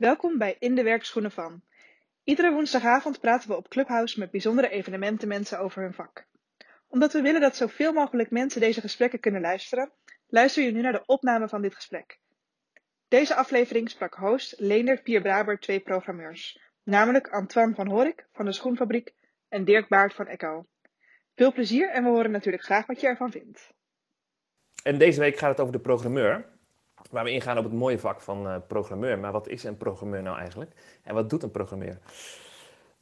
Welkom bij In de Werkschoenen van. Iedere woensdagavond praten we op Clubhouse met bijzondere evenementenmensen over hun vak. Omdat we willen dat zoveel mogelijk mensen deze gesprekken kunnen luisteren, luister je nu naar de opname van dit gesprek. Deze aflevering sprak host Leendert Pier Braber twee programmeurs, namelijk Antoine van Horik van de Schoenfabriek en Dirk Baart van Echo. Veel plezier en we horen natuurlijk graag wat je ervan vindt. En deze week gaat het over de programmeur. Waar we ingaan op het mooie vak van uh, programmeur. Maar wat is een programmeur nou eigenlijk? En wat doet een programmeur?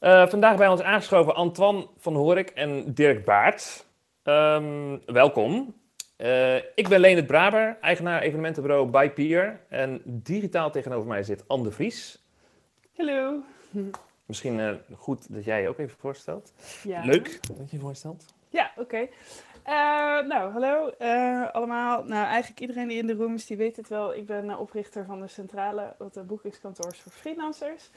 Uh, vandaag bij ons aangeschoven Antoine van Horik en Dirk Baart. Um, welkom. Uh, ik ben Leendert Braber, eigenaar evenementenbureau By Pier. En digitaal tegenover mij zit Anne de Vries. Hallo. Misschien goed dat jij je ook even voorstelt. Ja. Leuk dat je je voorstelt. Ja, oké. Okay. Uh, nou, hallo uh, allemaal. Nou, eigenlijk iedereen die in de room is, die weet het wel. Ik ben uh, oprichter van de Centrale, wat de boekingskantoor is voor freelancers.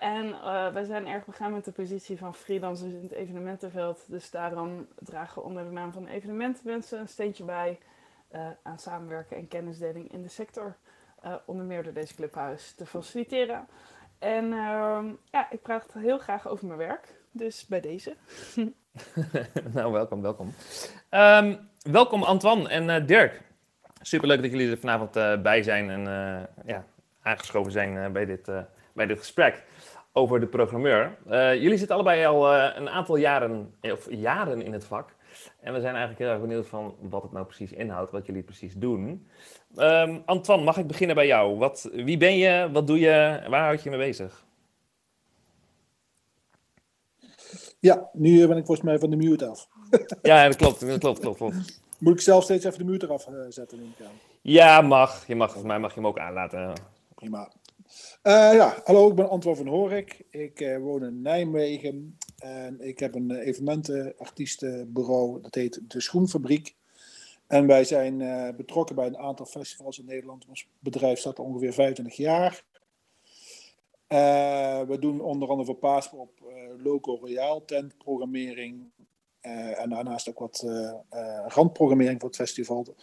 en wij zijn erg begaan met de positie van freelancers in het evenementenveld. Dus daarom dragen we onder de naam van evenementenmensen een steentje bij aan samenwerken en kennisdeling in de sector. onder meer door deze clubhuis te faciliteren. En ehm, ja, ik praat heel graag over mijn werk. Dus bij deze. nou, welkom, welkom. Um, welkom Antoine en uh, Dirk. Superleuk dat jullie er vanavond uh, bij zijn en uh, ja, aangeschoven zijn bij, dit, bij dit gesprek over de programmeur. jullie zitten allebei al een aantal jaren, of jaren in het vak. En we zijn eigenlijk heel erg benieuwd van wat het nou precies inhoudt, wat jullie precies doen. Um, Antoine, mag ik beginnen bij jou? Wat, wie ben je, wat doe je, waar houd je je mee bezig? Ja, nu ben ik volgens mij van de mute af. ja, dat klopt, dat klopt, klopt, klopt. Moet ik zelf steeds even de mute eraf zetten? Denk ik ja, mag. Je mag. Volgens mij mag je hem ook aanlaten. Prima. Uh, ja, hallo, ik ben Antwan van Horik. Ik uh, woon in Nijmegen en ik heb een evenementenartiestenbureau, dat heet De Schoenfabriek. En wij zijn uh, betrokken bij een aantal festivals in Nederland. Ons bedrijf staat al ongeveer 25 jaar. Uh, we doen onder andere voor Paaspop uh, Loco Royale tentprogrammering. Uh, en daarnaast ook wat randprogrammering voor het festival.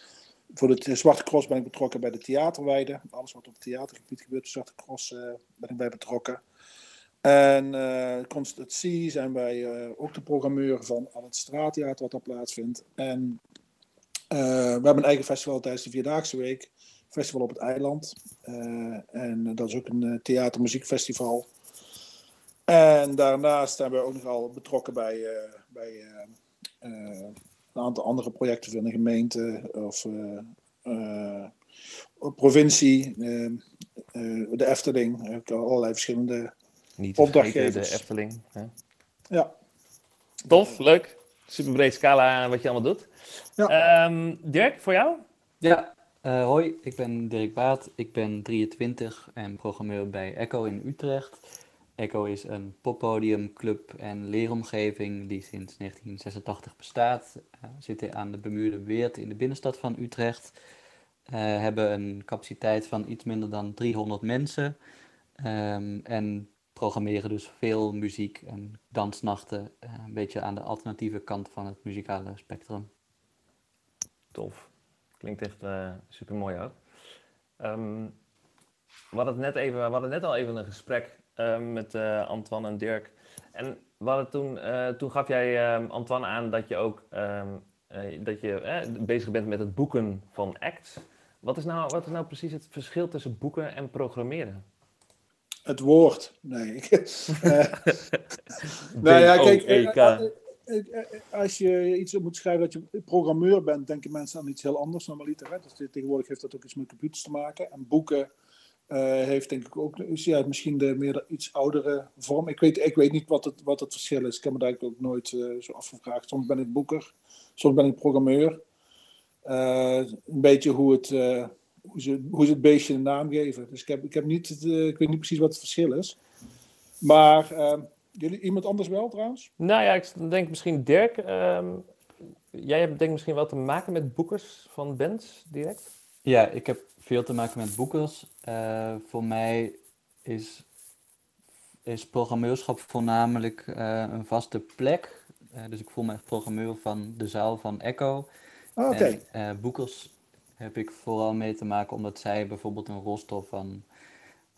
Voor de Zwarte Cross ben ik betrokken bij de theaterweide. Alles wat op het theatergebied gebeurt, de Zwarte Cross ben ik bij betrokken. En uh, Constant Sea zijn wij ook de programmeur van al het straattheater wat daar plaatsvindt. En we hebben een eigen festival tijdens de Vierdaagse Week festival op het eiland. Uh, en dat is ook een uh, theatermuziekfestival. En daarnaast zijn we ook nogal betrokken bij, uh, bij een aantal andere projecten van de gemeente of provincie, de Efteling. Er heb allerlei verschillende Niet opdrachtgevers. de Efteling. Hè? Ja. Tof, leuk. Super breed scala wat je allemaal doet. Ja. Um, Dirk, voor jou? Ja, uh, hoi, ik ben Dirk Baat. Ik ben 23 en programmeur bij Echo in Utrecht. Echo is een poppodium, club en leeromgeving die sinds 1986 bestaat. Uh, zitten aan de Bemuurde Weert in de binnenstad van Utrecht. Uh, hebben een capaciteit van iets minder dan 300 mensen. Um, en programmeren dus veel muziek en dansnachten. een beetje aan de alternatieve kant van het muzikale spectrum. Tof. Klinkt echt uh, super mooi ook. Um, we, hadden het net even, we hadden net al even een gesprek uh, met uh, Antoine en Dirk. En we hadden toen, toen gaf jij Antoine aan dat je ook dat je, bezig bent met het boeken van acts. Wat is, nou, wat is nou precies het verschil tussen boeken en programmeren? Het woord. Nee. nou ja, kijk. Eh, eh, als je iets moet schrijven dat je programmeur bent, denken mensen aan iets heel anders normaliter. Hè? Dus tegenwoordig heeft dat ook iets met computers te maken. En boeken uh, heeft denk ik ook ja, misschien de meer iets oudere vorm. Ik weet, ik weet niet wat het, wat het verschil is. Ik heb me daar ook nooit zo afgevraagd. Soms ben ik boeker, soms ben ik programmeur. Een beetje hoe, het, hoe, ze, hoe ze het beestje een naam geven. Dus ik, heb, ik, heb niet, ik weet niet precies wat het verschil is. Maar Jullie, iemand anders wel trouwens? Nou ja, ik denk misschien Dirk. Um, jij hebt denk misschien wel te maken met boekers van bands direct? Ja, ik heb veel te maken met boekers. Uh, voor mij is, is programmeurschap voornamelijk uh, een vaste plek. Uh, dus ik voel me echt programmeur van de zaal van Echo. Oh, Oké. Okay. boekers heb ik vooral mee te maken omdat zij bijvoorbeeld een rooster van eh,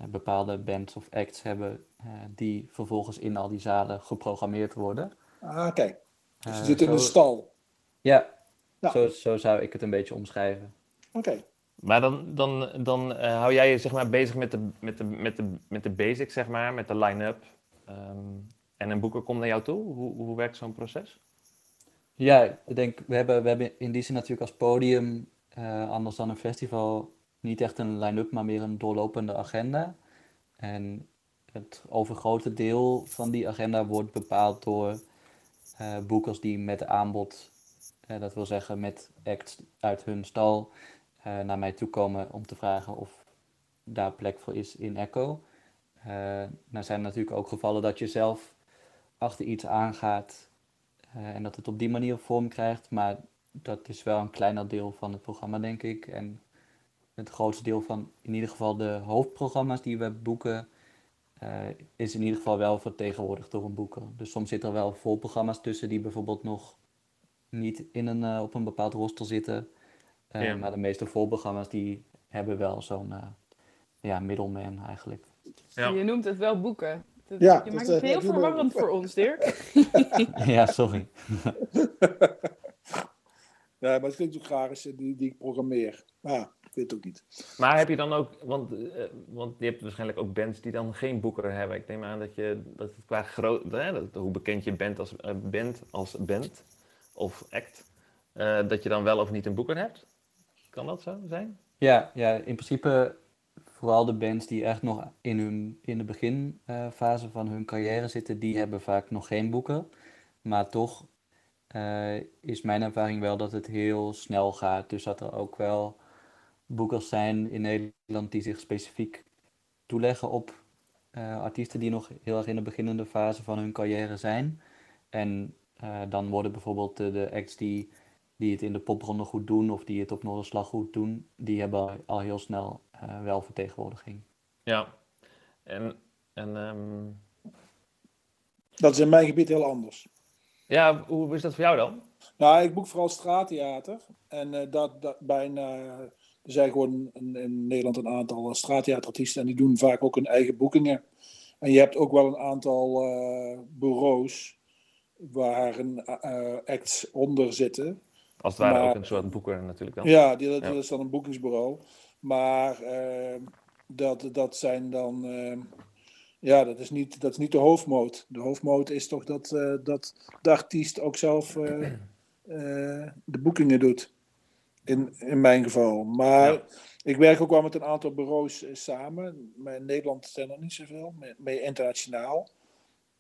bepaalde bands of acts hebben eh, die vervolgens in al die zalen geprogrammeerd worden. Ah, kijk. Dus je Eh, zit in zo- een stal. Ja, Ja. Zo, zo zou ik het een beetje omschrijven. Oké. Maar dan, dan, dan eh, hou jij je zeg maar bezig met de, met de, met de, met de basics, zeg maar, met de line-up. Ehm, en een boeker komt naar jou toe. Hoe, hoe werkt zo'n proces? Ja, ik denk, we hebben, we hebben in die zin natuurlijk als podium, eh, anders dan een festival, niet echt een line-up, maar meer een doorlopende agenda. En het overgrote deel van die agenda wordt bepaald door eh, boekers die met aanbod, eh, dat wil zeggen met acts uit hun stal, eh, naar mij toe komen om te vragen of daar plek voor is in Echo. Nou zijn er natuurlijk ook gevallen dat je zelf achter iets aangaat en dat het op die manier vorm krijgt, maar dat is wel een kleiner deel van het programma, denk ik. En het grootste deel van in ieder geval de hoofdprogramma's die we boeken, eh, is in ieder geval wel vertegenwoordigd door een boeker. Dus soms zitten er wel voorprogramma's tussen die bijvoorbeeld nog niet in een, eh, op een bepaald rooster zitten. Eh, Ja. Maar de meeste voorprogramma's die hebben wel zo'n eh, ja, middleman eigenlijk. Ja. Je noemt het wel boeken. Dat- Ja, je dat, maakt het heel verwarrend voor ons, Dirk. ja, sorry. Ja, maar het klinkt ook graag als die, die ik programmeer. Maar ja, ik weet het ook niet. Maar heb je dan ook, want, eh, want je hebt waarschijnlijk ook bands die dan geen boeker hebben. Ik neem aan dat je, dat het qua groot, hè, dat, hoe bekend je bent als, eh, bent als band of act, eh, dat je dan wel of niet een boeker hebt. Kan dat zo zijn? Ja, ja, in principe vooral de bands die echt nog in, hun, in de beginfase van hun carrière zitten, die hebben vaak nog geen boeken. Maar toch eh, is mijn ervaring wel dat het heel snel gaat. Dus dat er ook wel boekers zijn in Nederland die zich specifiek toeleggen op eh, artiesten die nog heel erg in de beginnende fase van hun carrière zijn. En eh, dan worden bijvoorbeeld de, de acts die die het in de popronde goed doen of die het op Noorderslag goed doen, die hebben al heel snel eh, wel vertegenwoordiging. Ja. En, en ehm, Dat is in mijn gebied heel anders. ja, hoe is dat voor jou dan? Nou, ik boek vooral straattheater. En eh, dat, dat bijna. Er zijn gewoon in, in Nederland een aantal straattheaterartiesten en die doen vaak ook hun eigen boekingen. En je hebt ook wel een aantal eh, bureaus waar een eh, acts onder zitten. Als het ware Maar- ook een soort boeker natuurlijk dan. Ja, die, dat, Ja. is dan een boekingsbureau. Maar eh, dat, dat zijn dan. eh, ja, dat is, niet, dat is niet de hoofdmoot. De hoofdmoot is toch dat, eh, dat de artiest ook zelf eh, eh, de boekingen doet. In, in mijn geval. Maar Ja. ik werk ook wel met een aantal bureaus eh, samen. Maar in Nederland zijn er niet zoveel, meer, internationaal.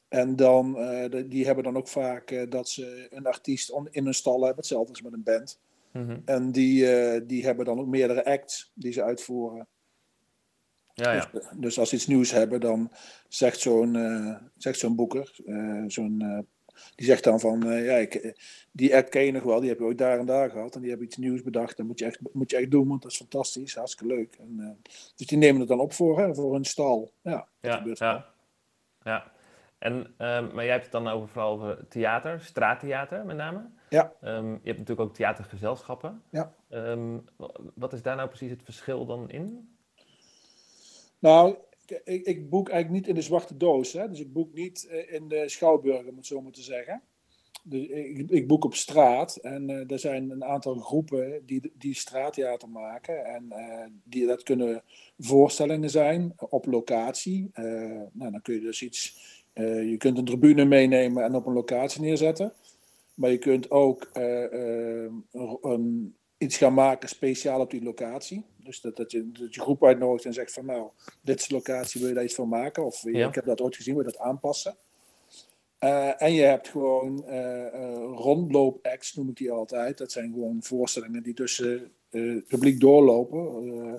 En dan, eh, die hebben dan ook vaak eh, dat ze een artiest on- in een stal hebben. Hetzelfde als met een band. Mhm. En die, die hebben dan ook meerdere acts die ze uitvoeren. ja, ja. Dus, dus als ze iets nieuws hebben, dan zegt zo'n zegt zo'n boeker, zo'n, die zegt dan van, eh, ja, ik, eh, die act ken je nog wel, die heb je ooit daar en daar gehad. En die hebben iets nieuws bedacht, dat moet je echt, moet je echt doen, want dat is fantastisch, hartstikke leuk. En, eh, dus die nemen het dan op voor, hè, voor hun stal. Ja, Ja, gebeurt wel. ja. ja. En, ehm, maar jij hebt het dan over vooral over theater, straattheater met name. Ja. Ehm, je hebt natuurlijk ook theatergezelschappen. Ja. Ehm, wa- wat is daar nou precies het verschil dan in? Nou, ik, ik- boek eigenlijk niet in de zwarte doos. Hè? Dus ik boek niet eh, in de schouwburg, om het zo maar te zeggen. Dus ik, boek op straat. En eh, er zijn een aantal groepen die, die straattheater maken. En eh, die, dat kunnen voorstellingen zijn op locatie. Nou, dan kun je dus iets... je kunt een tribune meenemen en op een locatie neerzetten. Maar je kunt ook een- iets gaan maken speciaal op die locatie. Dus dat, dat, je, dat je groep uitnodigt en zegt van nou, dit is de locatie, wil je daar iets van maken? Of Ja. ik heb dat ooit gezien, wil je dat aanpassen? Eh, en je hebt gewoon eh eh, rondloop-acts, noem ik die altijd. Dat zijn gewoon voorstellingen die tussen eh, het publiek doorlopen. eh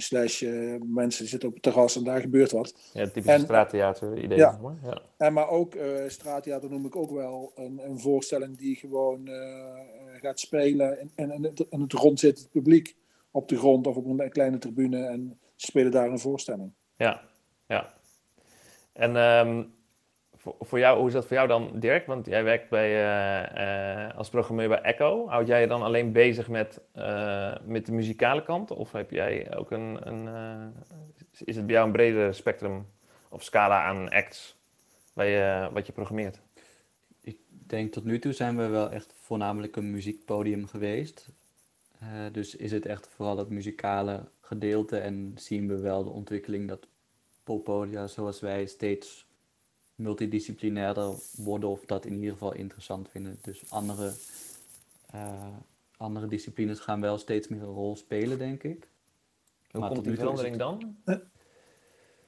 slash eh, mensen zitten op het terras en daar gebeurt wat. Ja, En- straattheater idee. Ja. ja. En maar ook eh straattheater noem ik ook wel een, een voorstelling die gewoon eh, eh, gaat spelen en, en, en, het, en het rond zit het publiek op de grond of op een kleine tribune en ze spelen daar een voorstelling. Ja, ja. En ehm, voor, voor jou, hoe is dat voor jou dan, Dirk? Want jij werkt bij, eh, eh, als programmeur bij Echo. Houd jij je dan alleen bezig met, eh, met de muzikale kant? Of heb jij ook een, een is het bij jou een breder spectrum of scala aan acts waar je, wat je programmeert? Ik denk tot nu toe zijn we wel echt voornamelijk een muziekpodium geweest. Dus is het echt vooral het muzikale gedeelte en zien we wel de ontwikkeling dat poppodia zoals wij steeds multidisciplinairder worden of dat in ieder geval interessant vinden. Dus andere, uh, andere disciplines gaan wel steeds meer een rol spelen, denk ik. Hoe komt die verandering dan?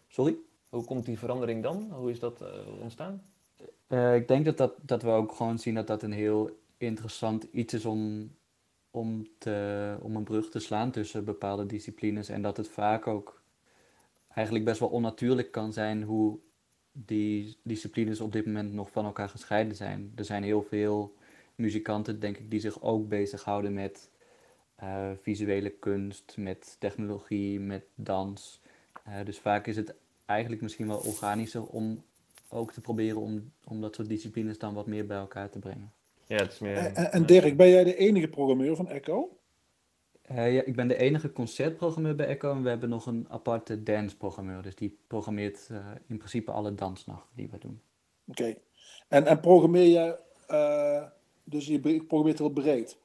Sorry? Hoe komt die verandering dan? Hoe is dat uh, ontstaan? Uh, ik denk dat, dat, dat we ook gewoon zien dat dat een heel interessant iets is om, om, om een brug te slaan tussen bepaalde disciplines. En dat het vaak ook eigenlijk best wel onnatuurlijk kan zijn hoe die disciplines op dit moment nog van elkaar gescheiden zijn. Er zijn heel veel muzikanten, denk ik, die zich ook bezighouden met uh, visuele kunst, met technologie, met dans. Uh, dus vaak is het eigenlijk misschien wel organischer om ook te proberen om, om dat soort disciplines dan wat meer bij elkaar te brengen. Ja, het is meer... En, en Dirk, ben jij de enige programmeur van Echo? Uh, ja, ik ben de enige concertprogrammeur bij Echo en we hebben nog een aparte danceprogrammeur. Dus die programmeert uh, in principe alle dansnachten die we doen. Oké. En, en programmeer je, uh, dus je programmeert heel breed?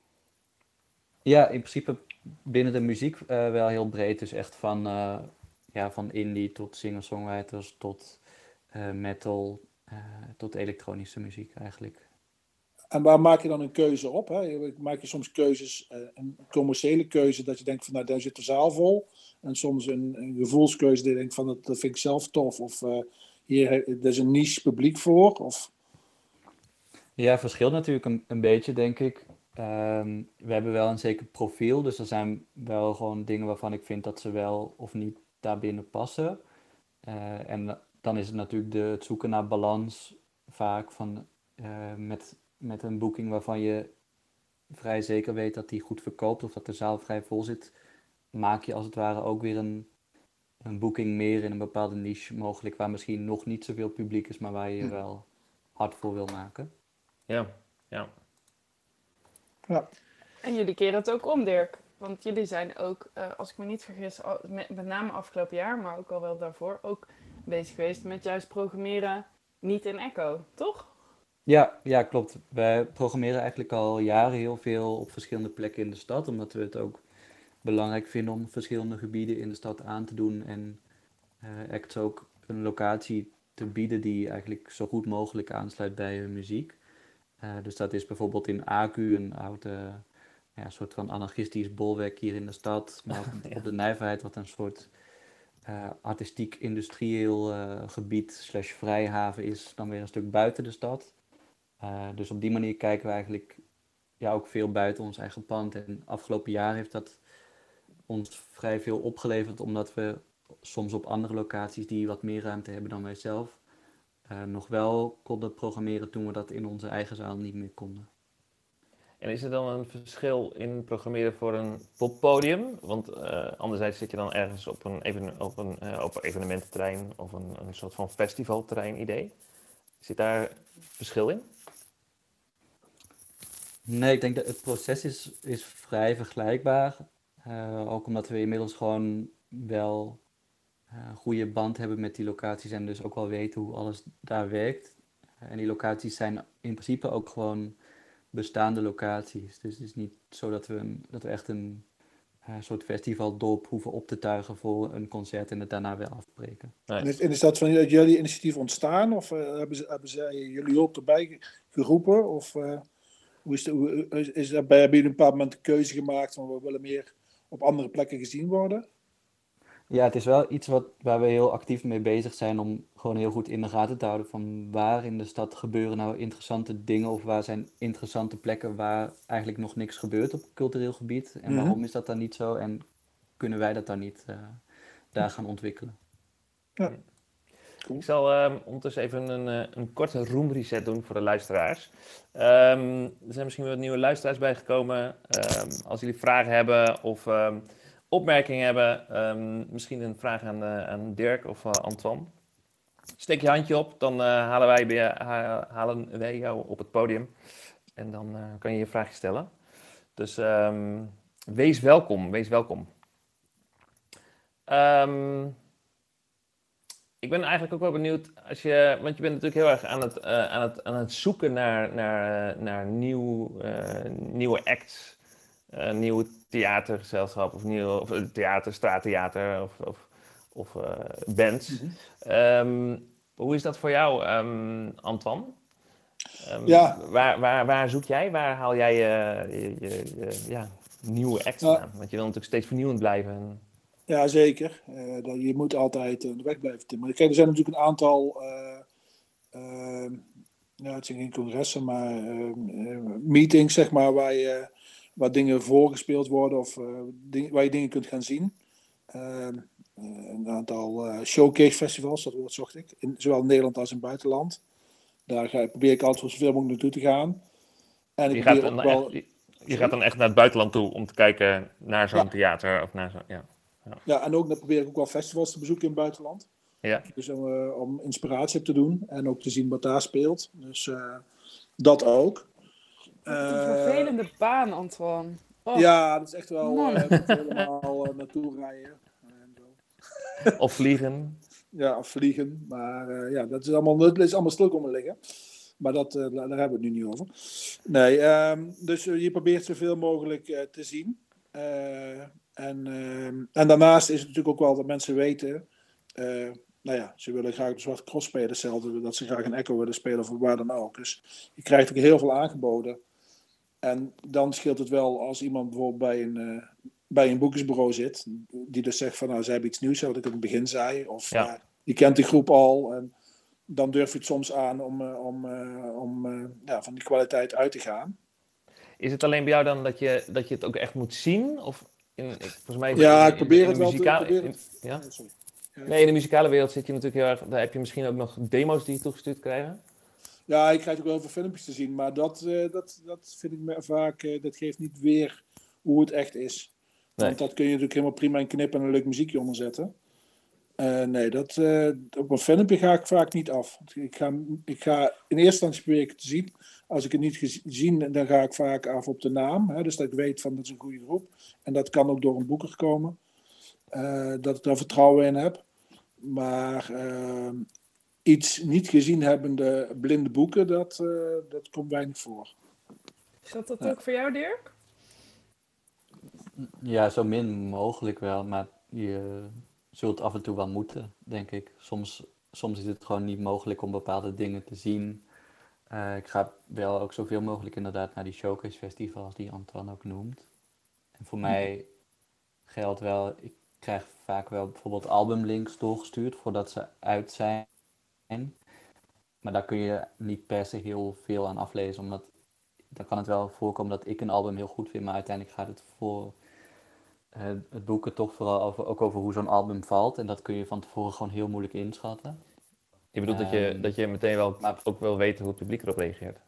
Ja, in principe binnen de muziek wel heel breed. Dus echt van, ja, van indie tot singer-songwriters tot metal tot elektronische muziek eigenlijk. En waar maak je dan een keuze op? Hè? Maak je soms keuzes, uh, een commerciële keuze, dat je denkt van nou daar zit de zaal vol. En soms een, een gevoelskeuze dat je denkt van dat, vind ik zelf tof. Of uh, hier er is een niche publiek voor. Of... Ja, verschilt natuurlijk een, beetje denk ik. Um, we hebben wel een zeker profiel, dus er zijn wel gewoon dingen waarvan ik vind dat ze wel of niet daarbinnen passen. Uh, en dan is het natuurlijk het zoeken naar balans vaak van met met een boeking waarvan je vrij zeker weet dat die goed verkoopt of dat de zaal vrij vol zit, maak je als het ware ook weer een, een boeking meer in een bepaalde niche mogelijk, waar misschien nog niet zoveel publiek is, maar waar je je hm. wel hard voor wil maken. Ja, ja. ja. En jullie keren het ook om, Dirk. Want jullie zijn ook, uh, als ik me niet vergis, met, met name afgelopen jaar, maar ook al wel daarvoor, ook bezig geweest met juist programmeren niet in Echo, toch? Ja, ja, klopt. Wij programmeren eigenlijk al jaren heel veel op verschillende plekken in de stad, omdat we het ook belangrijk vinden om verschillende gebieden in de stad aan te doen en uh, ACT ook een locatie te bieden die eigenlijk zo goed mogelijk aansluit bij hun muziek. Uh, dus dat is bijvoorbeeld in Acu, een oude ja, soort van anarchistisch bolwerk hier in de stad, maar op, de Nijverheid, wat een soort uh, artistiek-industrieel gebied slash vrijhaven is, dan weer een stuk buiten de stad. Uh, dus op die manier kijken we eigenlijk ja, ook veel buiten ons eigen pand. En afgelopen jaar heeft dat ons vrij veel opgeleverd, omdat we soms op andere locaties die wat meer ruimte hebben dan wij zelf, uh, nog wel konden programmeren toen we dat in onze eigen zaal niet meer konden. En is er dan een verschil in programmeren voor een poppodium? Want uh, anderzijds zit je dan ergens op een, even, op een, uh, op een evenemententerrein of een, een soort van festivalterrein idee. Zit daar verschil in? Nee, ik denk dat het proces is, is vrij vergelijkbaar. Uh, ook omdat we inmiddels gewoon wel een goede band hebben met die locaties en dus ook wel weten hoe alles daar werkt. Uh, en die locaties zijn in principe ook gewoon bestaande locaties. Dus het is niet zo dat we, dat we echt een soort festivaldorp hoeven op te tuigen voor een concert en het daarna weer afbreken. Nee. En, is, en is dat van jullie initiatief ontstaan of hebben, ze, hebben zij jullie ook erbij geroepen? Of, hoe is, de, is, is er bij jullie een bepaald moment de keuze gemaakt van we willen meer op andere plekken gezien worden? Ja, het is wel iets wat, waar we heel actief mee bezig zijn om gewoon heel goed in de gaten te houden van waar in de stad gebeuren nou interessante dingen of waar zijn interessante plekken waar eigenlijk nog niks gebeurt op cultureel gebied en mhm. waarom is dat dan niet zo en kunnen wij dat dan niet uh, daar gaan ontwikkelen. Ja. Ik zal um, ondertussen even een, uh, een korte room reset doen voor de luisteraars. Um, er zijn misschien wat nieuwe luisteraars bijgekomen. Um, als jullie vragen hebben of opmerkingen hebben, misschien een vraag aan, uh, aan Dirk of uh, Antoine. steek je handje op, dan eh, halen, wij, bij- ha- halen wij jou op het podium. En dan eh, kan je je vraagje stellen. Dus ehm, wees welkom, wees welkom. Ehm, ik ben eigenlijk ook wel benieuwd, als je, want je bent natuurlijk heel erg aan het, eh, aan het, aan het zoeken naar, naar, naar nieuw, eh, nieuwe acts, eh, nieuwe theatergezelschap of nieuwe of, eh, theater, straattheater of, of, of eh, bands. Ehm, hoe is dat voor jou, ehm, Antoine? Ehm, Ja. Waar, waar, waar zoek jij? Waar haal jij je, je, je- je- ja, nieuwe acts Ja. aan? Want je wil natuurlijk steeds vernieuwend blijven. Ja, zeker. Je moet altijd de weg blijven timmeren. Kijk, er zijn natuurlijk een aantal, ja, het zijn geen congressen, maar meetings, zeg maar, waar, je, waar dingen voorgespeeld worden of eh, ding- waar je dingen kunt gaan zien. Eh, eh, een aantal eh, showcase festivals, dat woord zocht ik, in, zowel in Nederland als in het buitenland. Daar ga, probeer ik altijd zoveel mogelijk naartoe te gaan. En ik Je gaat, dan ook wel... echt, je, je gaat dan echt naar het buitenland toe om te kijken naar zo'n Ja. theater of naar zo'n... Ja. Ja, en ook dan probeer ik ook wel festivals te bezoeken in het buitenland. Ja. Dus om, om inspiratie op te doen en ook te zien wat daar speelt. Dus dat ook. Wat een Eh, vervelende baan, Antoine. Oh, Ja, dat is echt wel eh, moet helemaal eh, naartoe rijden. En zo. Of vliegen. Ja, of vliegen. Maar eh, ja, dat is allemaal, dat is allemaal stil komen liggen. Maar dat, eh, daar hebben we het nu niet over. Nee, ehm, dus eh, je probeert zoveel mogelijk eh, te zien. Eh, en, ehm, en daarnaast is het natuurlijk ook wel dat mensen weten. eh, nou ja, ze willen graag de Zwarte Cross spelen. Hetzelfde dat ze graag een Echo willen spelen of waar dan ook. Dus je krijgt ook heel veel aangeboden. En dan scheelt het wel als iemand bijvoorbeeld bij een, eh, bij een boekingsbureau zit. Die dus zegt van nou, ze hebben iets nieuws, wat ik in het begin zei. Of Ja. eh, je kent die groep al. En dan durf je het soms aan om, eh, om, om ja, van die kwaliteit uit te gaan. Is het alleen bij jou dan dat je, dat je het ook echt moet zien? Of in, ik- volgens mij Ja, in- ik probeer in het wel te- muzikale- probeer in- ja? Oh, sorry. Nee, in de muzikale wereld zit je natuurlijk heel erg... Daar heb je misschien ook nog demo's die je toegestuurd krijgen. Ja, ik krijg ook wel veel filmpjes te zien, maar dat, eh, dat, dat vind ik me vaak, eh, dat geeft niet weer hoe het echt is. Nee. Want dat kun je natuurlijk helemaal prima in knippen en een leuk muziekje onder zetten. Eh, nee, dat, op een filmpje ga ik vaak niet af. Ik ga, ik ga in eerste instantie probeer ik het te zien. Als ik het niet gezien, dan ga ik vaak af op de naam. Hè, dus dat ik weet van dat is een goede groep. En dat kan ook door een boeker komen. Dat ik daar vertrouwen in heb. Maar eh, iets niet gezien hebbende blinde boeken, dat, eh, dat komt weinig voor. Is dat dat Ja. ook voor jou, Dirk? Ja, zo min mogelijk wel, maar je zult af en toe wel moeten, denk ik. Soms, soms is het gewoon niet mogelijk om bepaalde dingen te zien. Eh, ik ga wel ook zoveel mogelijk inderdaad naar die showcase festivals die Antoine ook noemt. En voor mij geldt wel, ik krijg vaak wel bijvoorbeeld albumlinks doorgestuurd voordat ze uit zijn. Maar daar kun je niet per se heel veel aan aflezen, omdat dan kan het wel voorkomen dat ik een album heel goed vind, maar uiteindelijk gaat het voor eh, het boeken toch vooral over, ook over hoe zo'n album valt. En dat kun je van tevoren gewoon heel moeilijk inschatten. Je bedoelt dat, je, Ehm, dat je meteen wel maar- ook wil weten hoe het publiek erop reageert.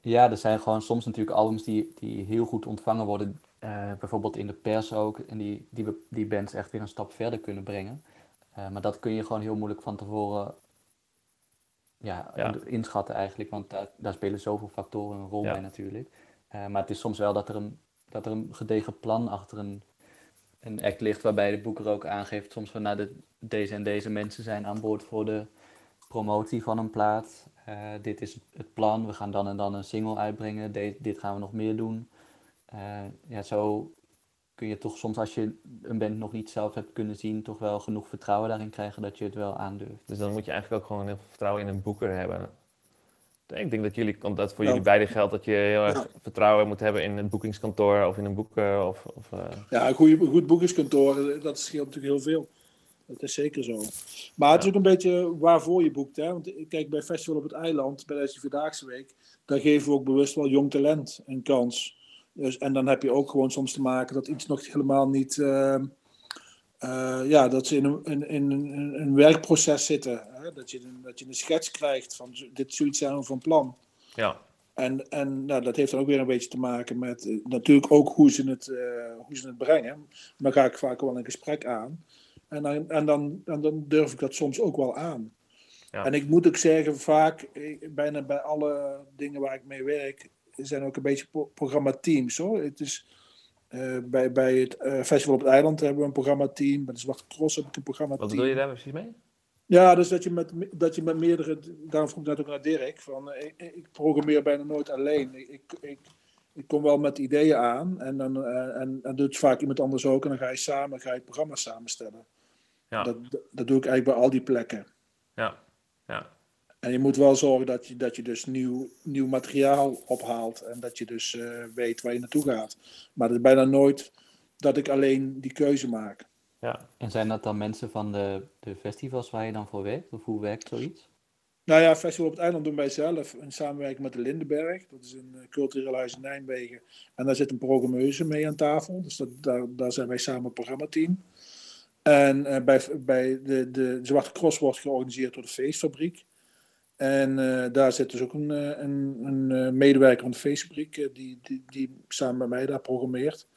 Ja, er zijn gewoon soms natuurlijk albums die, die heel goed ontvangen worden, eh, bijvoorbeeld in de pers ook, en die, die, die bands echt weer een stap verder kunnen brengen. Eh, maar dat kun je gewoon heel moeilijk van tevoren ja, Ja. inschatten eigenlijk, want daar, daar spelen zoveel factoren een rol Ja. bij natuurlijk. Eh, maar het is soms wel dat er een, dat er een gedegen plan achter een, een act ligt, waarbij de boeker ook aangeeft soms van nou, de, deze en deze mensen zijn aan boord voor de promotie van een plaat. Eh, dit is het plan, we gaan dan en dan een single uitbrengen, De- dit gaan we nog meer doen. Ja, zo kun je toch soms als je een band nog niet zelf hebt kunnen zien, toch wel genoeg vertrouwen daarin krijgen dat je het wel aandurft. Dus dan moet je eigenlijk ook gewoon heel veel vertrouwen in een boeker hebben. Ik denk dat jullie, omdat dat voor Ja. jullie beiden geldt, dat je heel erg Ja. vertrouwen moet hebben in het boekingskantoor of in een boeker. Of, of, eh, Ja, een, goede, goed boekingskantoor, dat scheelt natuurlijk heel veel. Dat is zeker zo. Maar het is ook een beetje waarvoor je boekt. Hè? Want ik kijk bij Festival op het Eiland, bij deze Vierdaagse Week, daar geven we ook bewust wel jong talent een kans. Dus, en dan heb je ook gewoon soms te maken dat iets nog helemaal niet. eh, eh, ja, dat ze in een, in, in een, een werkproces zitten. Hè? Dat, je een, dat je een schets krijgt van dit zoiets zijn we van plan. ja. En, en nou, dat heeft dan ook weer een beetje te maken met eh, natuurlijk ook hoe ze het, eh, hoe ze het brengen. Dan ga ik vaak wel een gesprek aan. En dan, en dan, en dan durf ik dat soms ook wel aan. Ja. En ik moet ook zeggen, vaak, bijna bij alle dingen waar ik mee werk, zijn ook een beetje pro- programmateams hoor. Het is, eh, bij, bij het eh, Festival op het Eiland hebben we een programmateam. Bij de Zwarte Cross heb ik een programmateam. Wat bedoel je daar precies mee? Ja, dus dat je met, dat je met meerdere. Daarom vroeg ik net ook naar Dirk. Van, eh, ik, ik programmeer bijna nooit alleen. Ik, ik, ik, kom wel met ideeën aan. En dan en, en doet vaak iemand anders ook. En dan ga je samen ga je het programma samenstellen. Ja. Dat, dat doe ik eigenlijk bij al die plekken. Ja. Ja. En je moet wel zorgen dat je, dat je dus nieuw, nieuw materiaal ophaalt. En dat je dus eh, weet waar je naartoe gaat. Maar het is bijna nooit dat ik alleen die keuze maak. Ja. En zijn dat dan mensen van de, de festivals waar je dan voor werkt? Of hoe werkt zoiets? Nou ja, Festival op het Eiland doen wij zelf in samenwerking met de Lindenberg. Dat is een eh, cultureel huis in Nijmegen. En daar zit een programmeuse mee aan tafel. Dus dat, daar, daar zijn wij samen een programmateam. En eh, bij, bij de, de Zwarte Cross wordt georganiseerd door de Feestfabriek. En eh, daar zit dus ook een, eh, een, een eh, medewerker van de eh, die, die, die samen met mij daar programmeert.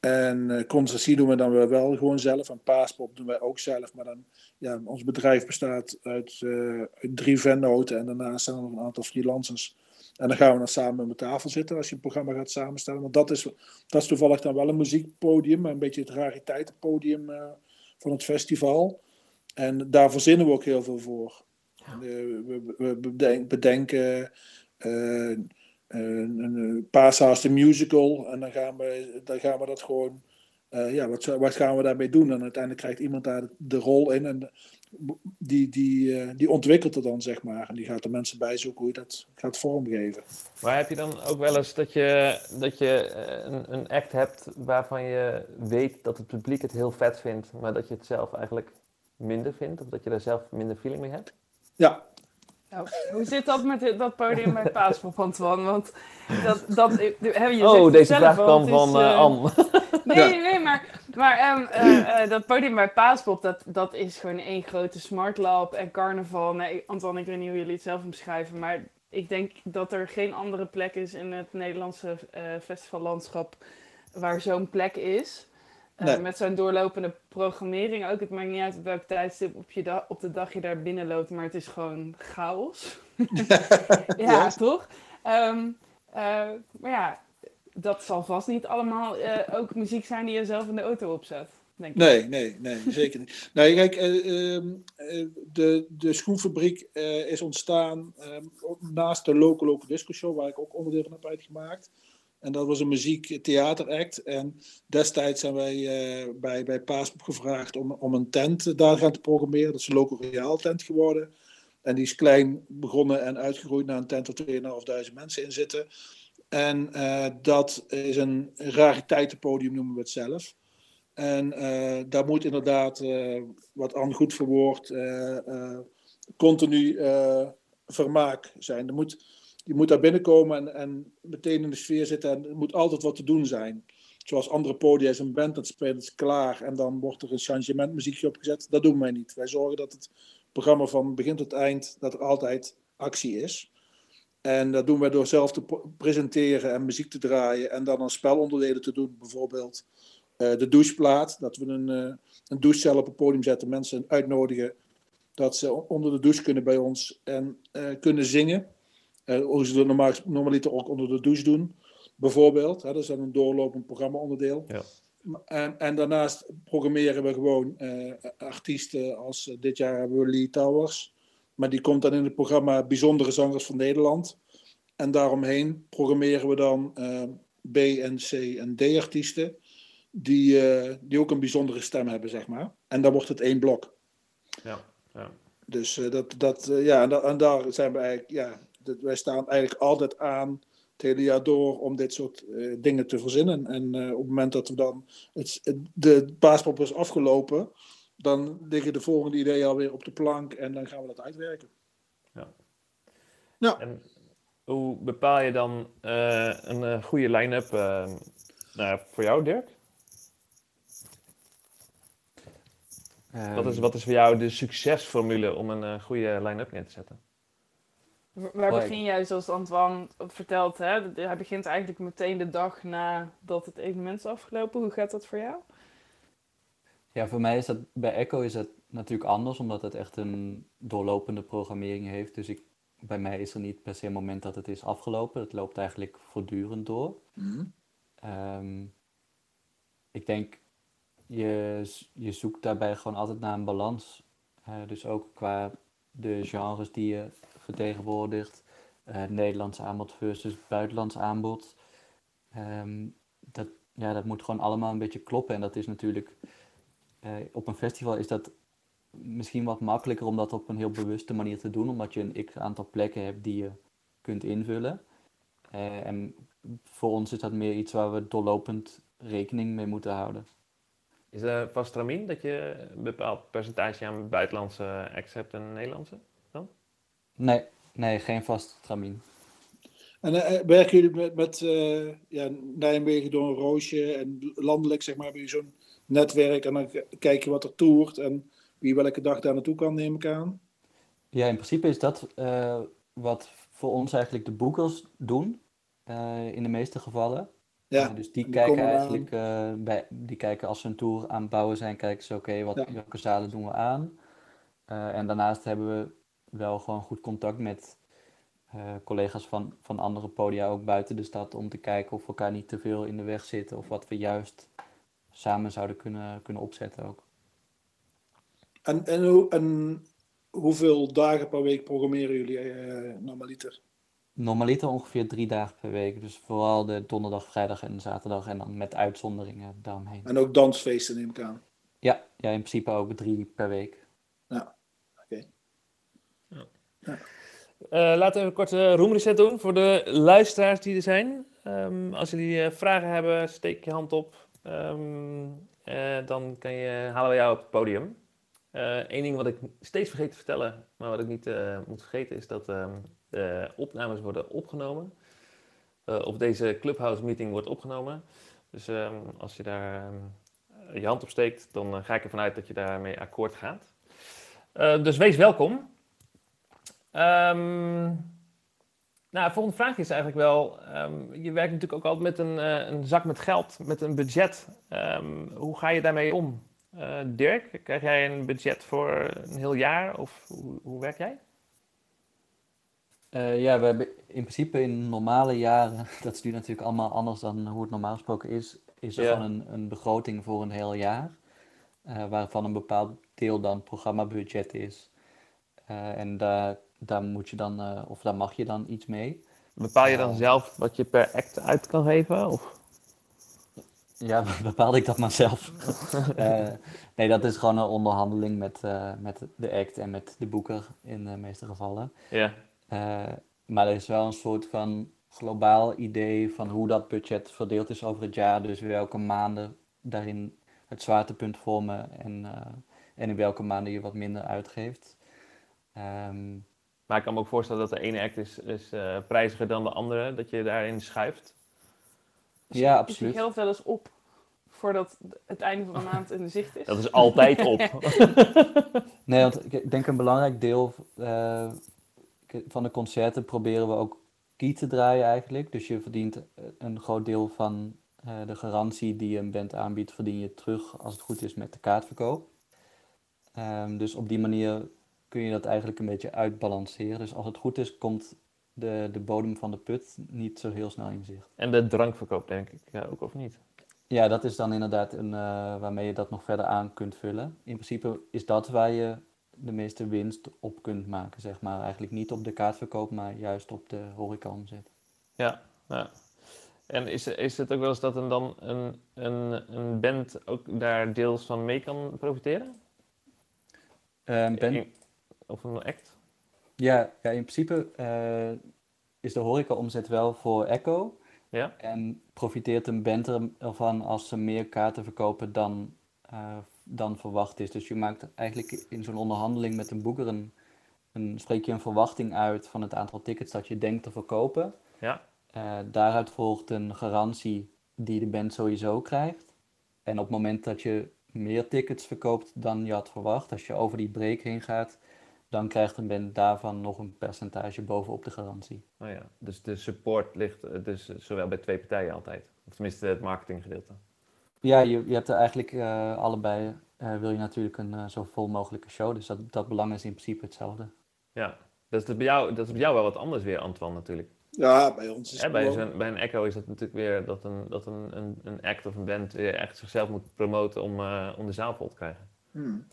En Concertie doen we dan weer wel gewoon zelf. En Paaspop doen wij ook zelf. Maar dan, ja, ons bedrijf bestaat uit, uit drie vennoten. En daarnaast zijn er nog een aantal freelancers. En dan gaan we dan samen met tafel zitten als je een programma gaat samenstellen. Want dat is, dat is toevallig dan wel een muziekpodium. Een beetje het rariteitenpodium van het festival. En daar verzinnen we ook heel veel voor. We, we beden- bedenken eh, een, een Paashaas de musical. En dan gaan we, dan gaan we dat gewoon... eh, ja, wat, wat gaan we daarmee doen? En uiteindelijk krijgt iemand daar de rol in. En die, die, eh, die ontwikkelt het dan, zeg maar. En die gaat de mensen bijzoeken hoe je dat gaat vormgeven. Maar heb je dan ook wel eens dat je, dat je eh, een, een act hebt waarvan je weet dat het publiek het heel vet vindt, maar dat je het zelf eigenlijk minder vindt? Of dat je daar zelf minder feeling mee hebt? Ja, Nou, hoe zit dat met dit- dat podium bij Paaspop, Antoine? Want dat, dat, hè, je zegt oh, deze vraag kwam van is, eh, eh, Anne. Nee, nee, maar, maar ehm, eh, eh, dat podium bij Paaspop, dat, dat is gewoon één grote smart lab en carnaval. Nee, Antoine, ik weet niet hoe jullie het zelf omschrijven, maar ik denk dat er geen andere plek is in het Nederlandse eh, festivallandschap waar zo'n plek is. Eh, Nee. Met zo'n doorlopende programmering ook. Het maakt niet uit op welk tijdstip op, je da- op de dag je daar binnen loopt, maar het is gewoon chaos. ja, toch? Ehm, eh, maar ja, dat zal vast niet allemaal eh, ook muziek zijn die je zelf in de auto opzet. Denk ik. Nee, nee, nee, zeker niet. Nee, kijk, eh, ehm, eh, de, de schoenfabriek is ontstaan ehm, naast de Local Local Disco Show, waar ik ook onderdeel van heb uitgemaakt. En dat was een muziek-theateract. En destijds zijn wij eh, bij, bij gevraagd om, om een tent daar gaan te programmeren. Dat is een Local tent geworden. En die is klein begonnen en uitgegroeid naar een tent waar 2.500 mensen in zitten. En eh, dat is een rariteitenpodium, noemen we het zelf. En eh, daar moet inderdaad, wat Anne goed verwoordt, eh, continu vermaak zijn. Er moet, je moet daar binnenkomen en, en meteen in de sfeer zitten en er moet altijd wat te doen zijn. Zoals andere podia is een band spelen, het is klaar en dan wordt er een changementmuziekje opgezet. Dat doen wij niet. Wij zorgen dat het programma van begin tot eind, dat er altijd actie is. En dat doen wij door zelf te presenteren en muziek te draaien en dan een spelonderdelen te doen, bijvoorbeeld eh, de doucheplaat. Dat we een, eh, een douchecel op het podium zetten, mensen uitnodigen dat ze onder de douche kunnen bij ons en eh, kunnen zingen. Hoe ze dat normaal, normaliter ook onder de douche doen, bijvoorbeeld. Hè, dat is dan een doorlopend programma-onderdeel. Ja. En, en daarnaast programmeren we gewoon eh, artiesten als eh, dit jaar hebben we Lee Towers. Maar die komt dan in het programma Bijzondere Zangers van Nederland. En daaromheen programmeren we dan eh, B en C en D artiesten. Die, die ook een bijzondere stem hebben, zeg maar. En dan wordt het één blok. Ja, ja. Dus dat, dat, ja, en, da- en daar zijn we eigenlijk, ja, dat, wij staan eigenlijk altijd aan het hele jaar door om dit soort eh, dingen te verzinnen. En eh, op het moment dat we dan het, het- de paaspop is afgelopen, dan liggen de volgende ideeën alweer op de plank en dan gaan we dat uitwerken. En hoe bepaal je dan eh, een eh, goede line-up nou, voor jou, Dirk? Wat is, Ehm, wat is voor jou de succesformule om een eh, goede line-up neer te zetten? Hoi. begin jij, zoals Antoine vertelt, hè? Hij begint eigenlijk meteen de dag nadat het evenement is afgelopen. Hoe gaat dat voor jou? Ja, voor mij is dat bij Echo is dat natuurlijk anders, omdat het echt een doorlopende programmering heeft. Dus ik, bij mij is er niet per se een moment dat het is afgelopen. Het loopt eigenlijk voortdurend door. Mhm. Ehm, ik denk, je, je zoekt daarbij gewoon altijd naar een balans. Dus ook qua de genres die je vertegenwoordigt. eh Nederlands aanbod versus buitenlands aanbod. Ehm, dat, ja, dat moet gewoon allemaal een beetje kloppen. En dat is natuurlijk, eh, op een festival is dat misschien wat makkelijker om dat op een heel bewuste manier te doen. Omdat je een x aantal plekken hebt die je kunt invullen. Eh, en voor ons is dat meer iets waar we doorlopend rekening mee moeten houden. Is er vast dat je een bepaald percentage aan buitenlandse acts hebt en Nederlandse? Nee, nee, geen vast tramien. En eh, eh, werken jullie met, met eh, ja, Nijmegen door een roosje en landelijk, zeg maar, hebben jullie zo'n netwerk en dan kijk je wat er toert en wie welke dag daar naartoe kan, neem ik aan. Ja, in principe is dat wat voor ons eigenlijk de boekers doen, in de meeste gevallen. Ja, dus die die kijken eigenlijk, bij, die kijken als ze een tour aan het bouwen zijn, kijken ze oké, wat Ja. welke zalen doen we aan. En daarnaast hebben we wel gewoon goed contact met eh, collega's van, van andere podia ook buiten de stad om te kijken of we elkaar niet te veel in de weg zitten of wat we juist samen zouden kunnen, kunnen opzetten ook. En, en, hoe, en hoeveel dagen per week programmeren jullie eh normaliter? Normaliter ongeveer drie dagen per week, dus vooral de donderdag, vrijdag en zaterdag en dan met uitzonderingen daaromheen. En ook dansfeesten, neem ik aan. Ja, ja, in principe ook drie per week. Ja. Eh, laten we een korte roomreset doen voor de luisteraars die er zijn. Ehm, als jullie eh, vragen hebben, steek je hand op. Ehm, eh, dan kan je, halen we jou op het podium. Eén ding wat ik steeds vergeet te vertellen, maar wat ik niet moet vergeten, is dat ehm, de opnames worden opgenomen. Of deze Clubhouse meeting wordt opgenomen. Dus als je daar je hand op steekt, dan ga ik ervan uit dat je daarmee akkoord gaat. Dus wees welkom. Ehm, nou, de volgende vraag is eigenlijk wel: ehm, je werkt natuurlijk ook altijd met een, eh, een zak met geld, met een budget. Ehm, hoe ga je daarmee om? Eh, Dirk, krijg jij een budget voor een heel jaar of hoe, hoe werk jij? Eh, ja, we hebben in principe in normale jaren, dat is nu natuurlijk allemaal anders dan hoe het normaal gesproken is, is er Ja. gewoon een, een begroting voor een heel jaar, waarvan een bepaald deel dan programmabudget is. En daar, daar moet je dan, eh, of daar mag je dan iets mee. Bepaal je dan zelf wat je per act uit kan geven? Of? Ja, bepaalde ik dat maar zelf. Eh, nee, dat is gewoon een onderhandeling met, eh, met de act en met de boeker in de meeste gevallen. Ja, maar er is wel een soort van globaal idee van hoe dat budget verdeeld is over het jaar. Dus welke maanden daarin het zwaartepunt vormen en, en in welke maanden je wat minder uitgeeft. Ehm, maar ik kan me ook voorstellen dat de ene act is, is eh, prijziger dan de andere, dat je daarin schuift. ja, Is je absoluut. geld wel eens op voordat het einde van de maand in de zicht is? Dat is altijd op. Nee, want ik denk een belangrijk deel eh, van de concerten proberen we ook key te draaien eigenlijk. Dus je verdient eh, een groot deel van eh, de garantie die een band aanbiedt, verdien je terug als het goed is met de kaartverkoop. Ehm, dus op die manier kun je dat eigenlijk een beetje uitbalanceren. Dus als het goed is, komt de, de bodem van de put niet zo heel snel in zicht. En de drankverkoop, denk ik ja, ook, of niet? Ja, dat is dan inderdaad een, eh, waarmee je dat nog verder aan kunt vullen. In principe is dat waar je de meeste winst op kunt maken, zeg maar. Eigenlijk niet op de kaartverkoop, maar juist op de horecaomzet. Ja, ja. En is, is het ook wel eens dat een, dan een, een, een band ook daar deels van mee kan profiteren? Ben, In- of een act? ja, ja, in principe eh, is de horecaomzet wel voor Echo. Ja? En profiteert een band er- ervan als ze meer kaarten verkopen dan, eh, dan verwacht is. Dus je maakt eigenlijk in zo'n onderhandeling met een boeker een, een, spreek je een verwachting uit van het aantal tickets dat je denkt te verkopen. Ja. Eh, daaruit volgt een garantie die de band sowieso krijgt. En op het moment dat je meer tickets verkoopt dan je had verwacht, als je over die break heen gaat, dan krijgt een band daarvan nog een percentage bovenop de garantie. Oh ja. Dus de support ligt eh, dus zowel bij twee partijen altijd. Of tenminste het marketinggedeelte. Ja, je, je hebt er eigenlijk eh, allebei eh, wil je natuurlijk een eh, zo vol mogelijke show. Dus dat, dat belang is in principe hetzelfde. Ja, dat is bij jou, dat is bij jou wel wat anders weer, Antoine, natuurlijk. Ja, bij ons is het bij, gewoon- bij een Echo is dat natuurlijk weer dat een, dat een, een, een act of een band weer echt zichzelf moet promoten om, eh, om de zaal vol te krijgen. Hmm.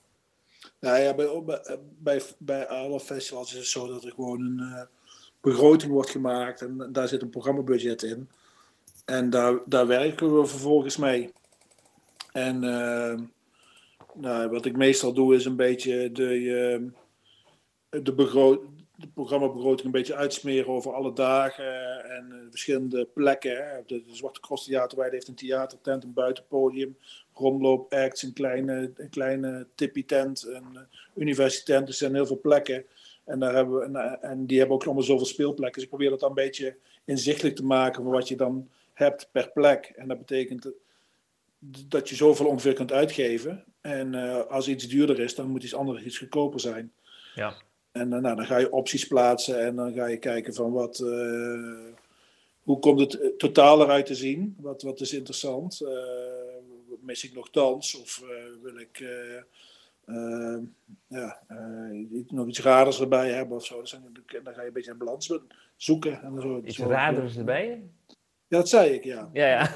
Nou ja, bij, bij, bij, alle festivals is het zo dat er gewoon een eh, begroting wordt gemaakt en daar zit een programmabudget in. En daar, daar werken we vervolgens mee. En eh, nou, wat ik meestal doe is een beetje de, eh, de, de programmabegroting een beetje uitsmeren over alle dagen en verschillende plekken. De, Zwarte Cross Theaterweide heeft een theatertent, een buitenpodium, romloopacts, een kleine, een kleine tippie-tent, een eh, universiteit. Dus er zijn heel veel plekken. En, daar hebben we, en, eh, en die hebben ook allemaal zoveel speelplekken. Dus ik probeer dat dan een beetje inzichtelijk te maken van wat je dan hebt per plek. En dat betekent dat- je zoveel ongeveer kunt uitgeven. En eh, als iets duurder is, dan moet iets anders iets goedkoper zijn. Ja. En nou, dan ga je opties plaatsen en dan ga je kijken van wat, hoe komt het totaal eruit te zien? Wat, wat is interessant? Eh, mis ik nog dans of eh, wil ik eh, eh, ja, eh, nog iets raders erbij hebben of zo? Dus dan, dan ga je een beetje een balans zoeken. En zo, Iets zo- raders erbij? Ja, dat zei ik, ja. Ja, ja.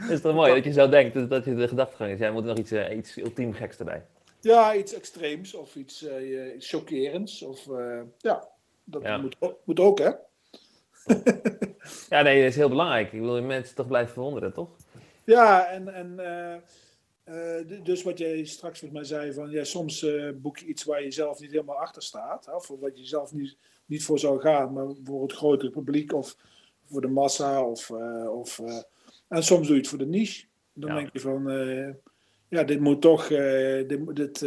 Het is toch mooi dat je zo denkt, dat, je de gedachtegang is. Jij moet nog iets, iets ultiem geks erbij. Ja, iets extreems of iets, iets chockerends. Of, ja, dat Ja. Moet, ook, moet ook, hè? Ja, nee, dat is heel belangrijk. Ik wil mensen toch blijven verwonderen, toch? Ja, en, en eh, eh, dus wat jij straks met mij zei, van ja, soms eh, boek je iets waar je zelf niet helemaal achter staat, hè, of wat je zelf niet, niet voor zou gaan, maar voor het grotere publiek of voor de massa. Of, of, en soms doe je het voor de niche. Dan Ja. denk je van, ja, dit moet toch, dit, moet- dit,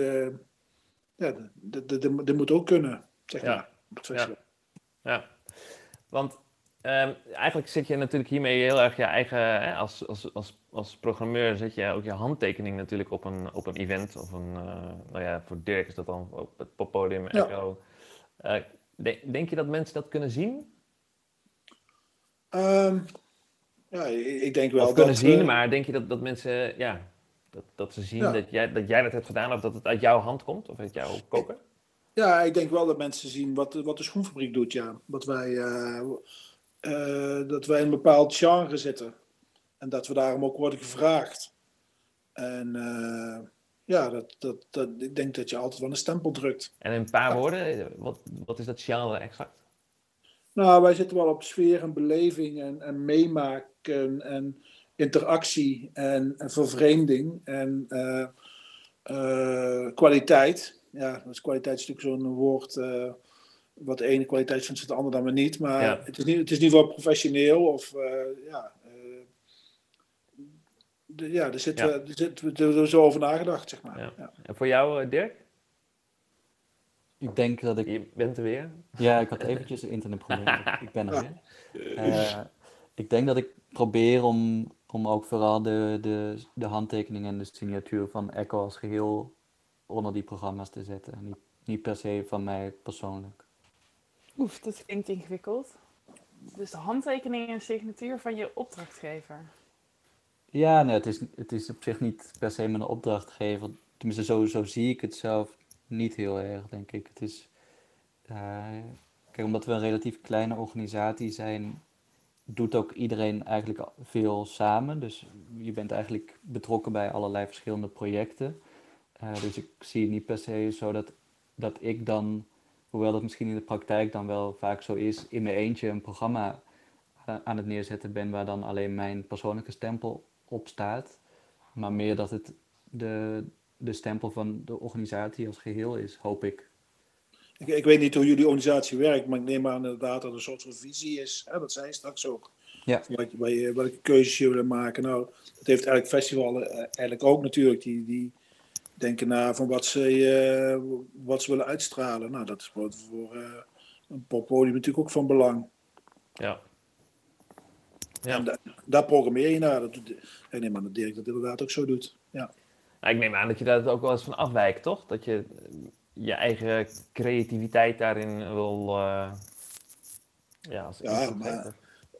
ja, dit, dit, dit, dit moet ook kunnen, zeg Ja. maar. het festival. Ja, want ehm, eigenlijk zit je natuurlijk hiermee heel erg je eigen, hè, als, als, als, als programmeur zet je ook je handtekening natuurlijk op een, op een event. Of een, eh, nou ja, voor Dirk is dat dan op het poppodium, Ja. Echo. Eh, de- denk je dat mensen dat kunnen zien? Ehm, ja, ik denk wel of kunnen dat, zien, eh, maar denk je dat, dat mensen, ja, dat, dat ze zien Ja. dat, jij, dat jij dat hebt gedaan of dat het uit jouw hand komt of uit jouw koker? Ja, ik denk wel dat mensen zien wat, de- wat de schoenfabriek doet, ja. Dat wij, dat wij in een bepaald genre zitten. En dat we daarom ook worden gevraagd. En eh, ja, dat, dat, dat, ik denk dat je altijd wel een stempel drukt. En in een paar woorden, wat, wat is dat genre exact? Nou, wij zitten wel op sfeer en beleving en, en meemaken en interactie en, en vervreemding en eh, eh, kwaliteit. Ja, dus kwaliteit is natuurlijk zo'n woord wat de ene kwaliteit vindt, vindt de ander dan maar niet. Maar Ja. het, is niet, het is niet wel professioneel of ja. Ja, er zit, Ja. eh, er zit er is zo over nagedacht, zeg maar. Ja. Ja. En voor jou, eh, Dirk? Ik denk dat ik Je bent er weer. Ja, ik had eventjes een internetprobleem. Ik- ik ben er weer. Eh, ik denk dat ik probeer om, om ook vooral de, de, de handtekening en de signatuur van Echo als geheel onder die programma's te zetten. Niet, niet per se van mij persoonlijk. Oef, dat klinkt ingewikkeld. Dus de handtekening en signatuur van je opdrachtgever. Ja, nee, het is, het is op zich niet per se mijn opdrachtgever. Tenminste, zo, zie ik het zelf niet heel erg, denk ik. Het is, eh, kijk, omdat we een relatief kleine organisatie zijn, doet ook iedereen eigenlijk veel samen. Dus je bent eigenlijk betrokken bij allerlei verschillende projecten. Eh, dus ik zie niet per se zo dat, dat ik dan, hoewel dat misschien in de praktijk dan wel vaak zo is, in mijn eentje een programma a- aan het neerzetten ben waar dan alleen mijn persoonlijke stempel op staat. Maar meer dat het de, de stempel van de organisatie als geheel is, hoop ik. Ik, ik weet niet hoe jullie organisatie werkt, maar ik neem aan inderdaad dat er een soort van visie is. Hè? Dat zei je straks ook. Ja. Wat, je- welke keuzes je willen maken. Nou, dat heeft eigenlijk festival eh, eigenlijk ook natuurlijk. Die, die denken na van wat ze, eh, wat ze willen uitstralen. Nou, dat is voor, voor eh, een poppodium natuurlijk ook van belang. Ja. En Ja. da- daar programmeer je naar. Dat doet, ik neem aan dat Dirk dat inderdaad ook zo doet. Ja. Nou, ik neem aan dat je daar ook wel eens van afwijkt, toch? Dat je eh, je eigen creativiteit daarin wil. eh, ja, als Ja, maar-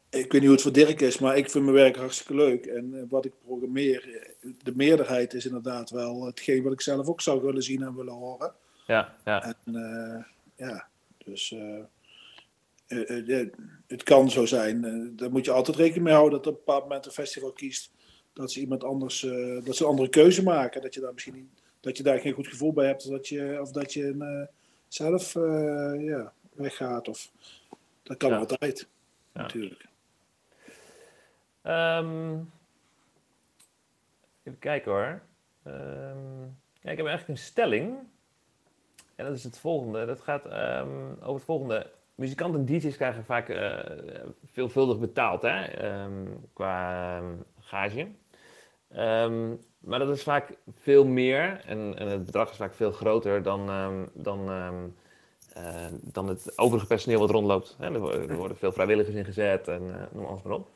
ik weet niet hoe het voor Dirk is, maar ik vind mijn werk hartstikke leuk. En eh, wat ik programmeer, eh, de meerderheid is inderdaad wel hetgeen wat ik zelf ook zou willen zien en willen horen. Ja, ja. En eh, ja, dus eh, eh, eh, het kan zo zijn. Eh, daar moet je altijd rekening mee houden dat op een bepaald moment een festival kiest. Dat ze iemand anders, eh, dat ze een andere keuze maken. Dat je daar misschien niet, dat je daar geen goed gevoel bij hebt. Of dat je, of dat je eh, zelf eh, ja, weggaat. Of, dat kan Ja. altijd, Ja. natuurlijk. Ehm, even kijken hoor. Ehm, ja, ik heb eigenlijk een stelling. En dat is het volgende. Dat gaat ehm, over het volgende. Muzikanten en DJ's krijgen vaak eh, veelvuldig betaald hè? ehm, qua ehm, gage. Ehm, maar dat is vaak veel meer en, en het bedrag is vaak veel groter dan, dan, eh, dan het overige personeel wat rondloopt. Hè? Er, worden, veel vrijwilligers ingezet en eh, noem alles maar op.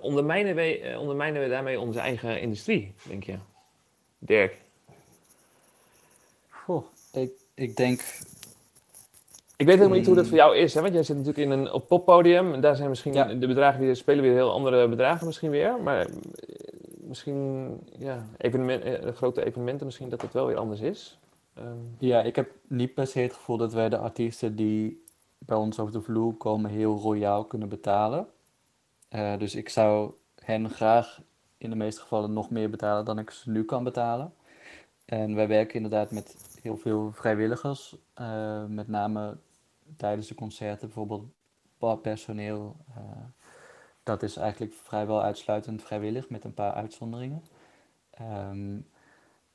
Ondermijnen, wij, ondermijnen we daarmee onze eigen industrie, denk je? Dirk? Goh, ik, ik denk, Ik weet helemaal niet hoe dat Mm. voor jou is, hè? want jij zit natuurlijk in een op poppodium. En daar zijn misschien Ja. de bedragen weer, spelen weer heel andere bedragen misschien weer. Maar eh, misschien, ja, evenement, eh, grote evenementen misschien dat het wel weer anders is. Ehm, ja, ik heb niet per se het gevoel dat wij de artiesten die bij ons over de vloer komen heel royaal kunnen betalen. Eh, dus ik zou hen graag in de meeste gevallen nog meer betalen dan ik ze nu kan betalen. En wij werken inderdaad met heel veel vrijwilligers, met name tijdens de concerten, bijvoorbeeld barpersoneel. eh, dat is eigenlijk vrijwel uitsluitend vrijwillig, met een paar uitzonderingen. Ehm,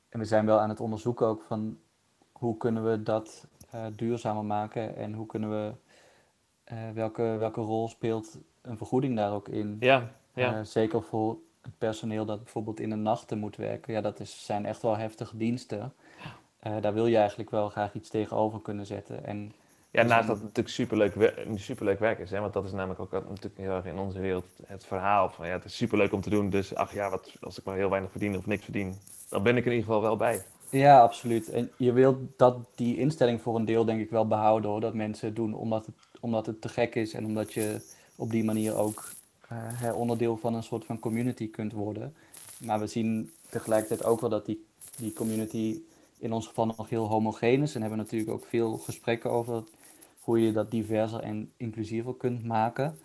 en we zijn wel aan het onderzoeken ook van hoe kunnen we dat eh, duurzamer maken en hoe kunnen we, eh, welke, welke rol speelt een vergoeding daar ook in? ja, ja. Zeker voor het personeel dat bijvoorbeeld in de nachten moet werken. Ja, dat is, zijn echt wel heftige diensten. Daar wil je eigenlijk wel graag iets tegenover kunnen zetten. En ja, dus naast dat het natuurlijk superleuk, wer- superleuk werk is. Hè? Want dat is namelijk ook natuurlijk heel erg in onze wereld het verhaal van ja, het is superleuk om te doen. Dus ach ja, wat, als ik maar heel weinig verdien of niks verdien, dan ben ik er in ieder geval wel bij. Ja, absoluut. En je wilt dat die instelling voor een deel denk ik wel behouden hoor. Dat mensen het doen omdat het, omdat het te gek is en omdat je op die manier ook eh, onderdeel van een soort van community kunt worden. Maar we zien tegelijkertijd ook wel dat die, die community in ons geval nog heel homogeen is. En hebben natuurlijk ook veel gesprekken over hoe je dat diverser en inclusiever kunt maken.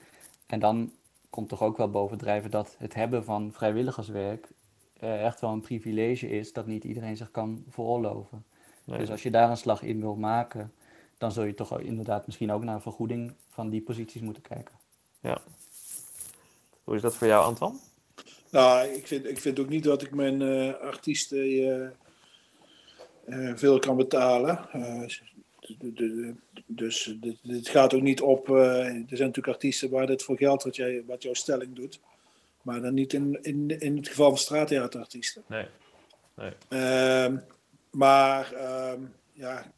En dan komt toch ook wel bovendrijven dat het hebben van vrijwilligerswerk eh, echt wel een privilege is dat niet iedereen zich kan veroorloven. Nee. Dus als je daar een slag in wil maken, dan zul je toch inderdaad misschien ook naar een vergoeding van die posities moeten kijken. Hoe is dat voor jou, Antoine? Nou, ik vind, ik vind ook niet dat ik mijn eh, artiesten eh, eh, veel kan betalen. De- de- de- dus dit, dit gaat ook niet op. eh, er zijn natuurlijk artiesten waar dit voor geld wat, jij, wat jouw stelling doet. Maar dan niet in, in, in het geval van straattheaterartiesten. Nee. nee. Ehm, maar ehm, ja,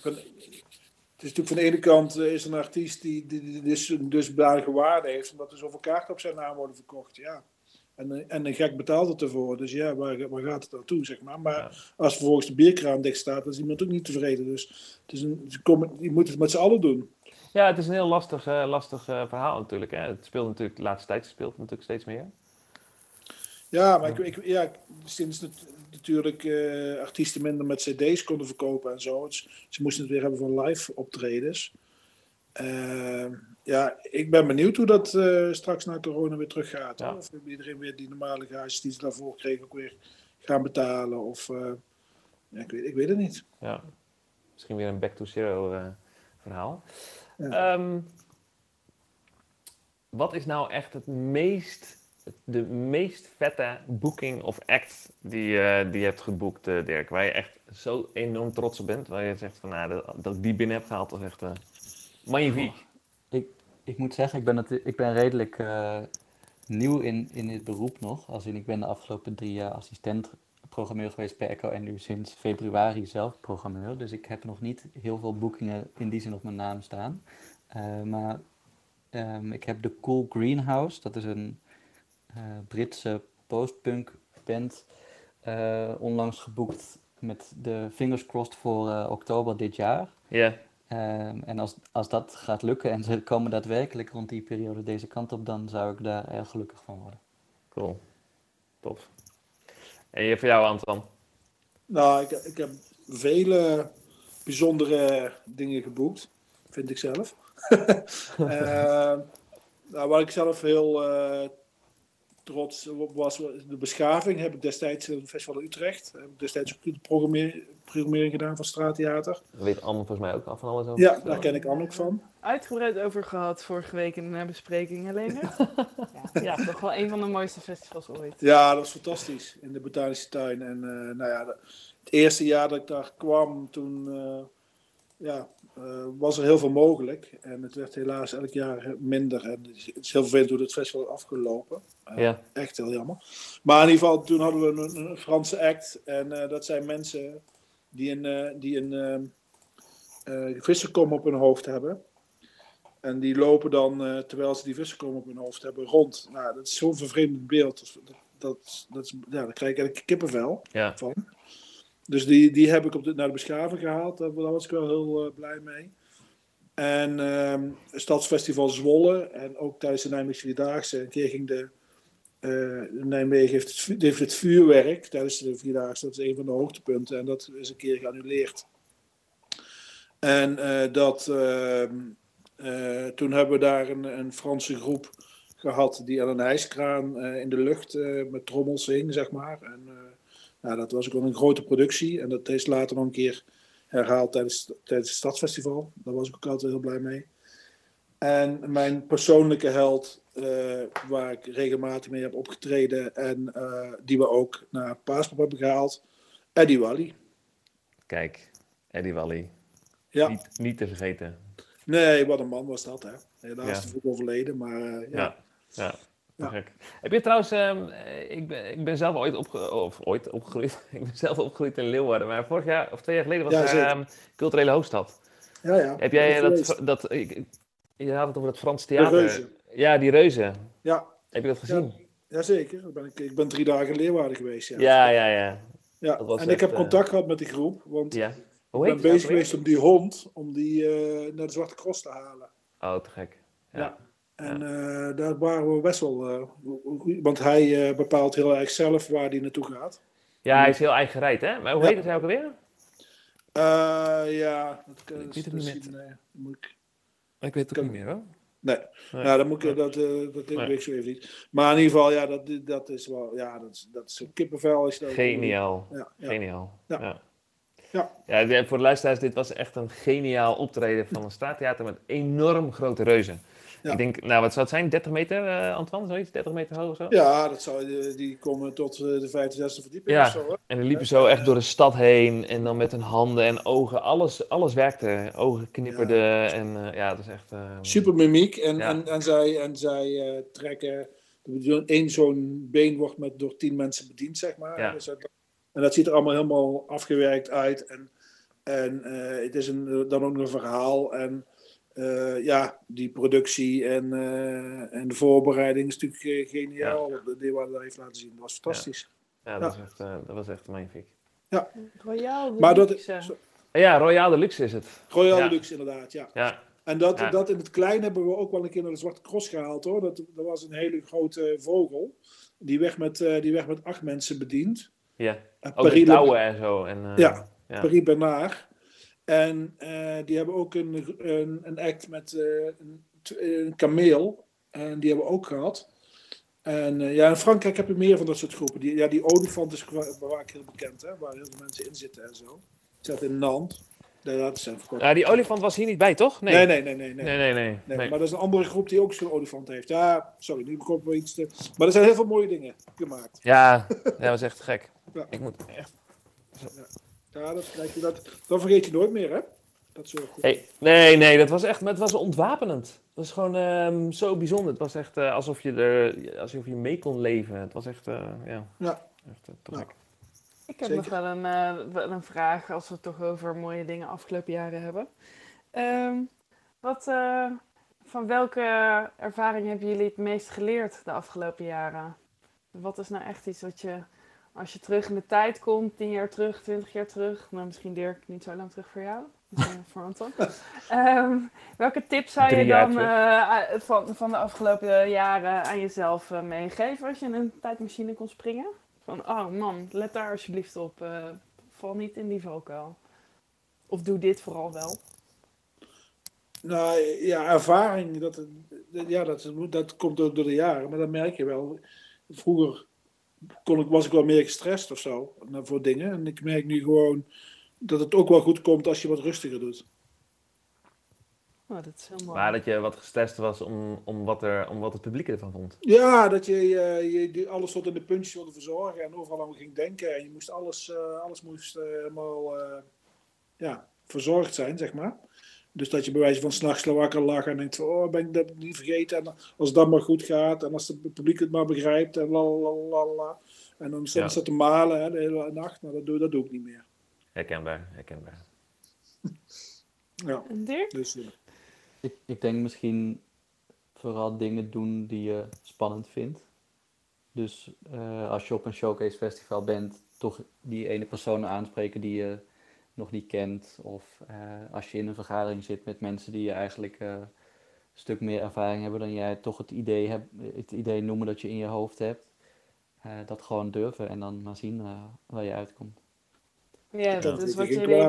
van- het is natuurlijk van de ene kant eh, is een artiest die, die, die dus een dusdanige waarde heeft, omdat er zoveel kaarten op zijn naam worden verkocht. Ja. En, eh, en een gek betaalt het ervoor. Dus ja, waar, waar gaat het naartoe, zeg maar. Maar Ja. als vervolgens de bierkraan dicht staat, dan is iemand ook niet tevreden. Dus het is een, ze komen, je moet het met z'n allen doen. Ja, het is een heel lastig, eh, lastig eh, verhaal natuurlijk. Hè? Het speelt natuurlijk, de laatste tijd speelt het natuurlijk steeds meer. Ja, maar ik, ik, ja, sinds nat- natuurlijk artiesten minder met cd's konden verkopen en zo. Dus ze moesten het weer hebben van live optredens. Ja, ik ben benieuwd hoe dat eh, straks na corona weer terug gaat. Ja. Of iedereen weer die normale gages die ze daarvoor kregen ook weer gaan betalen. Of, eh, ja, ik, weet, ik weet het niet. Ja. Misschien weer een back to zero eh, verhaal. Ja. Ehm, wat is nou echt het meest, de meest vette booking of act die, die je hebt geboekt, Dirk? Waar je echt zo enorm trots op bent. Waar je zegt van, nou, dat, dat ik die binnen heb gehaald, dat is echt magnifiek. Ik, ik moet zeggen, ik ben, het, ik ben redelijk eh, nieuw in, in dit beroep nog. Als in, ik ben de afgelopen drie jaar assistent programmeur geweest bij Echo en nu sinds februari zelf programmeur. Dus ik heb nog niet heel veel boekingen in die zin op mijn naam staan. Eh, maar ehm, ik heb de Cool Greenhouse, dat is een eh, Britse postpunk band, onlangs geboekt met de fingers crossed voor oktober dit jaar. Ja, Ehm, en als, als dat gaat lukken en ze komen daadwerkelijk rond die periode deze kant op, dan zou ik daar erg gelukkig van worden. Cool. Tof. En voor jou, Anton? Nou, ik, ik heb vele bijzondere dingen geboekt, vind ik zelf. uh, nou, waar ik zelf heel uh, trots was, de beschaving. Heb ik destijds in het Festival in Utrecht. Heb ik destijds ook de programmering, programmering gedaan van Straattheater. Daar weet Anne volgens mij ook al van alles over. Ja, daar ken ik Anne ook van. Uitgebreid over gehad vorige week in de bespreking alleen. ja, ja, toch wel een van de mooiste festivals ooit. Ja, dat was fantastisch. In de Botanische Tuin. En uh, nou ja, het eerste jaar dat ik daar kwam, toen... Uh, ja, uh, was er heel veel mogelijk. En het werd helaas elk jaar minder. En het is heel vervelend hoe het festival afgelopen. Uh, ja. Echt heel jammer. Maar in ieder geval, toen hadden we een, een Franse act. En uh, dat zijn mensen die een, die een vissenkom op hun hoofd hebben. En die lopen dan, terwijl ze die vissenkom op hun hoofd hebben, rond. Nou, dat is zo'n vervreemdend beeld. Dat, dat, dat, ja, daar krijg ik eigenlijk kippenvel ja. van. Dus die, die heb ik op naar de beschaving gehaald. Daar, was ik wel heel uh, blij mee. En uh, Stadsfestival Zwolle. En ook tijdens de Nijmeegse Vierdaagse. Een keer ging de... Uh, Nijmegen heeft het, heeft het vuurwerk tijdens de Vierdaagse. Dat is een van de hoogtepunten. En dat is een keer geannuleerd. En uh, dat... ehm, toen hebben we daar een, een Franse groep gehad die aan een ijskraan in de lucht met trommels hing, zeg maar. En, nou, dat was ook wel een grote productie. En dat is later nog een keer herhaald tijdens, tijdens het Stadsfestival. Daar was ik ook altijd heel blij mee. En mijn persoonlijke held, uh, waar ik regelmatig mee heb opgetreden. En uh, die we ook naar Paaspop hebben gehaald. Eddie Wally. Kijk, Eddie Wally. Ja. Niet, niet te vergeten. Nee, wat een man was dat, hè. Helaas ja. is hij overleden, maar uh, ja. ja. ja. Ja. Heb je trouwens, um, ik, ben, ik ben zelf ooit, opge of ooit opgegroeid, ik ben zelf opgegroeid in Leeuwarden, maar vorig jaar of twee jaar geleden was ja, daar um, culturele hoofdstad. Ja, ja. Heb jij dat, dat, ik, je had het over het Frans theater. Ja, die reuzen. Ja. Heb je dat gezien? Ja, Jazeker, ben ik, ik ben drie dagen in Leeuwarden geweest. Ja, ja, ja. ja. ja. en echt, ik heb contact uh, gehad met die groep, want ja. Hoe ik ben bezig geweest om die hond, om die uh, naar de Zwarte Cross te halen. Oh, te gek. ja. En uh, daar waren we best wel. Uh, want hij uh, bepaalt heel erg zelf waar hij naartoe gaat. Ja, hij is heel eigen gereid, hè? Maar hoe ja. heet het hij ook alweer? ja, dat kan ik weet het niet. Nee, moet ik... ik weet het ook niet meer hoor. Nee, nee. Nou, dan moet ik, dat, dat nee. weet ik zo even niet. Maar in ieder geval, ja, dat, dat is wel. Ja, dat is, dat is een kippenvel. Is dat Geniaal. Ja, ja. Geniaal. Ja. ja. Ja. ja, voor de luisteraars, dit was echt een geniaal optreden van een straattheater met enorm grote reuzen. Ja. Ik denk, nou wat zou het zijn? 30 meter, uh, Antoine? Zoiets? 30 meter hoog of zo? Ja, dat zou, die, die komen tot uh, de vijfde, zesde verdieping ja. of zo. En die liepen zo echt door de stad heen. En dan met hun handen en ogen. Alles, alles werkte. Ogen knipperden. Ja. En ja, dat is echt... Super mimiek. En, en, en zij, en zij trekken... Eén zo'n been wordt met, door tien mensen bediend, zeg maar. Ja. Dus dat, en dat ziet er allemaal helemaal afgewerkt uit. En, en het is een, dan ook een verhaal. En... Uh, ja, die productie en, uh, en de voorbereiding is natuurlijk uh, geniaal. Ja. Wat de daar heeft laten zien, dat was fantastisch. Ja, ja, dat, ja. Was echt, dat was echt magnifiek. Ja. Royaal de maar luxe. Dat, ja, Royaal de Luxe is het. Royaal de Luxe, inderdaad, ja. ja. En dat, dat in het klein hebben we ook wel een keer naar de Zwarte Cross gehaald hoor. Dat, dat was een hele grote vogel. Die werd met, die werd met acht mensen bediend. Ja, ook de touwen en zo. En, ja, ja. Paris Bernard. En uh, die hebben ook een, een, een act met uh, een, een, kameel. En die hebben we ook gehad. En uh, ja, in Frankrijk heb je meer van dat soort groepen. Die, ja, die olifant is vaak heel bekend, hè, waar heel veel mensen in zitten en zo. Zat in Nantes. Nee, dat is ja, die olifant was hier niet bij, toch? Nee, nee, nee. nee, nee, nee, nee, nee, nee. Maar dat is een andere groep die ook zo'n olifant heeft. Ja, sorry, nu kom ik wel iets te... Maar er zijn heel veel mooie dingen gemaakt. Ja, dat was echt gek. Ja. Ik moet echt... Ja. Ja, dat, je dat, dat vergeet je nooit meer, hè? Dat soort hey, nee, nee, dat was echt het was ontwapenend. Het was gewoon um, zo bijzonder. Het was echt uh, alsof, je er, alsof je mee kon leven. Het was echt, uh, ja, ja. echt uh, gek. Ik heb Zeker. nog wel een, wel een vraag als we het toch over mooie dingen afgelopen jaren hebben. Um, wat, van welke ervaring hebben jullie het meest geleerd de afgelopen jaren? Wat is nou echt iets wat je als je terug in de tijd komt, tien jaar terug, twintig jaar terug, nou misschien Dirk niet zo lang terug voor jou, voor Anton. Ehm, welke tips zou je dan uh, van, van de afgelopen jaren aan jezelf uh, meegeven als je in een tijdmachine kon springen? Van, oh man, let daar alsjeblieft op. val niet in die valkuil. Of doe dit vooral wel. Nou ja, ervaring, dat, ja, dat, dat komt ook door de jaren, maar dat merk je wel. Vroeger kon ik, was ik wel meer gestrest of zo voor dingen. En ik merk nu gewoon dat het ook wel goed komt als je wat rustiger doet. Oh, dat is heel mooi. Maar dat je wat gestrest was om, om, wat, er, om wat het publiek ervan vond. Ja, dat je, je, je alles tot in de puntjes wilde verzorgen en overal aan ging denken. En je moest alles, uh, alles moest uh, helemaal uh, ja, verzorgd zijn, zeg maar. Dus dat je bij wijze van s'nachts wakker lag en denkt van, oh, ben ik dat niet vergeten. En als dat maar goed gaat en als het publiek het maar begrijpt en la En dan staat ja. te malen hè, de hele nacht. Nou, dat doe, dat doe ik niet meer. Herkenbaar, herkenbaar. ja. En Dirk? Dus, ja. ik, ik denk misschien vooral dingen doen die je spannend vindt. Dus uh, als je op een showcase festival bent, toch die ene persoon aanspreken die je nog niet kent. Of uh, als je in een vergadering zit met mensen die je eigenlijk uh, een stuk meer ervaring hebben dan jij, toch het idee, heb, het idee noemen dat je in je hoofd hebt. Uh, dat gewoon durven en dan maar zien waar je uitkomt. Ja, dat is wat, jullie,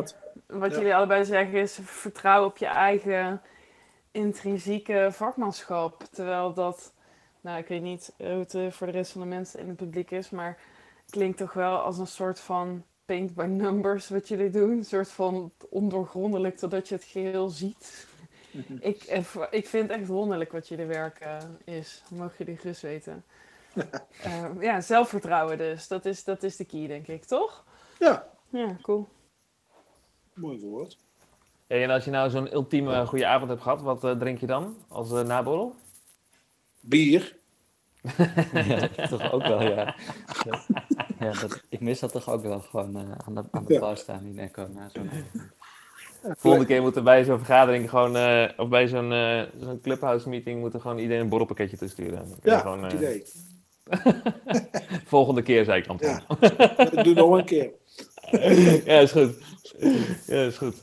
wat ja. jullie allebei zeggen is vertrouwen op je eigen intrinsieke vakmanschap. Terwijl dat, nou ik weet niet hoe het voor de rest van de mensen in het publiek is, maar klinkt toch wel als een soort van paint by numbers wat jullie doen. Een soort van ondoorgrondelijk totdat je het geheel ziet. ik, ik vind het echt wonderlijk wat jullie werk uh, is. Mogen jullie gerust weten. uh, ja, zelfvertrouwen dus. Dat is, dat is de key, denk ik, toch? Ja. Ja, cool. Mooi woord. Hey, en als je nou zo'n ultieme goede avond hebt gehad, wat uh, drink je dan als uh, naborrel? Bier. ja, toch ook wel, ja. ja dat, ik mis dat toch ook wel gewoon uh, aan de, aan de Ja. bar staan in Echo. Na zo'n Volgende keer moeten we bij zo'n vergadering gewoon, eh, of bij zo'n eh, zo'n clubhouse meeting, moeten gewoon iedereen een borrelpakketje. Dan kun je Ja, gewoon, eh, idee. volgende keer, zei ik dan. Ja. Doe nog een keer. ja, is goed. Ja, is goed.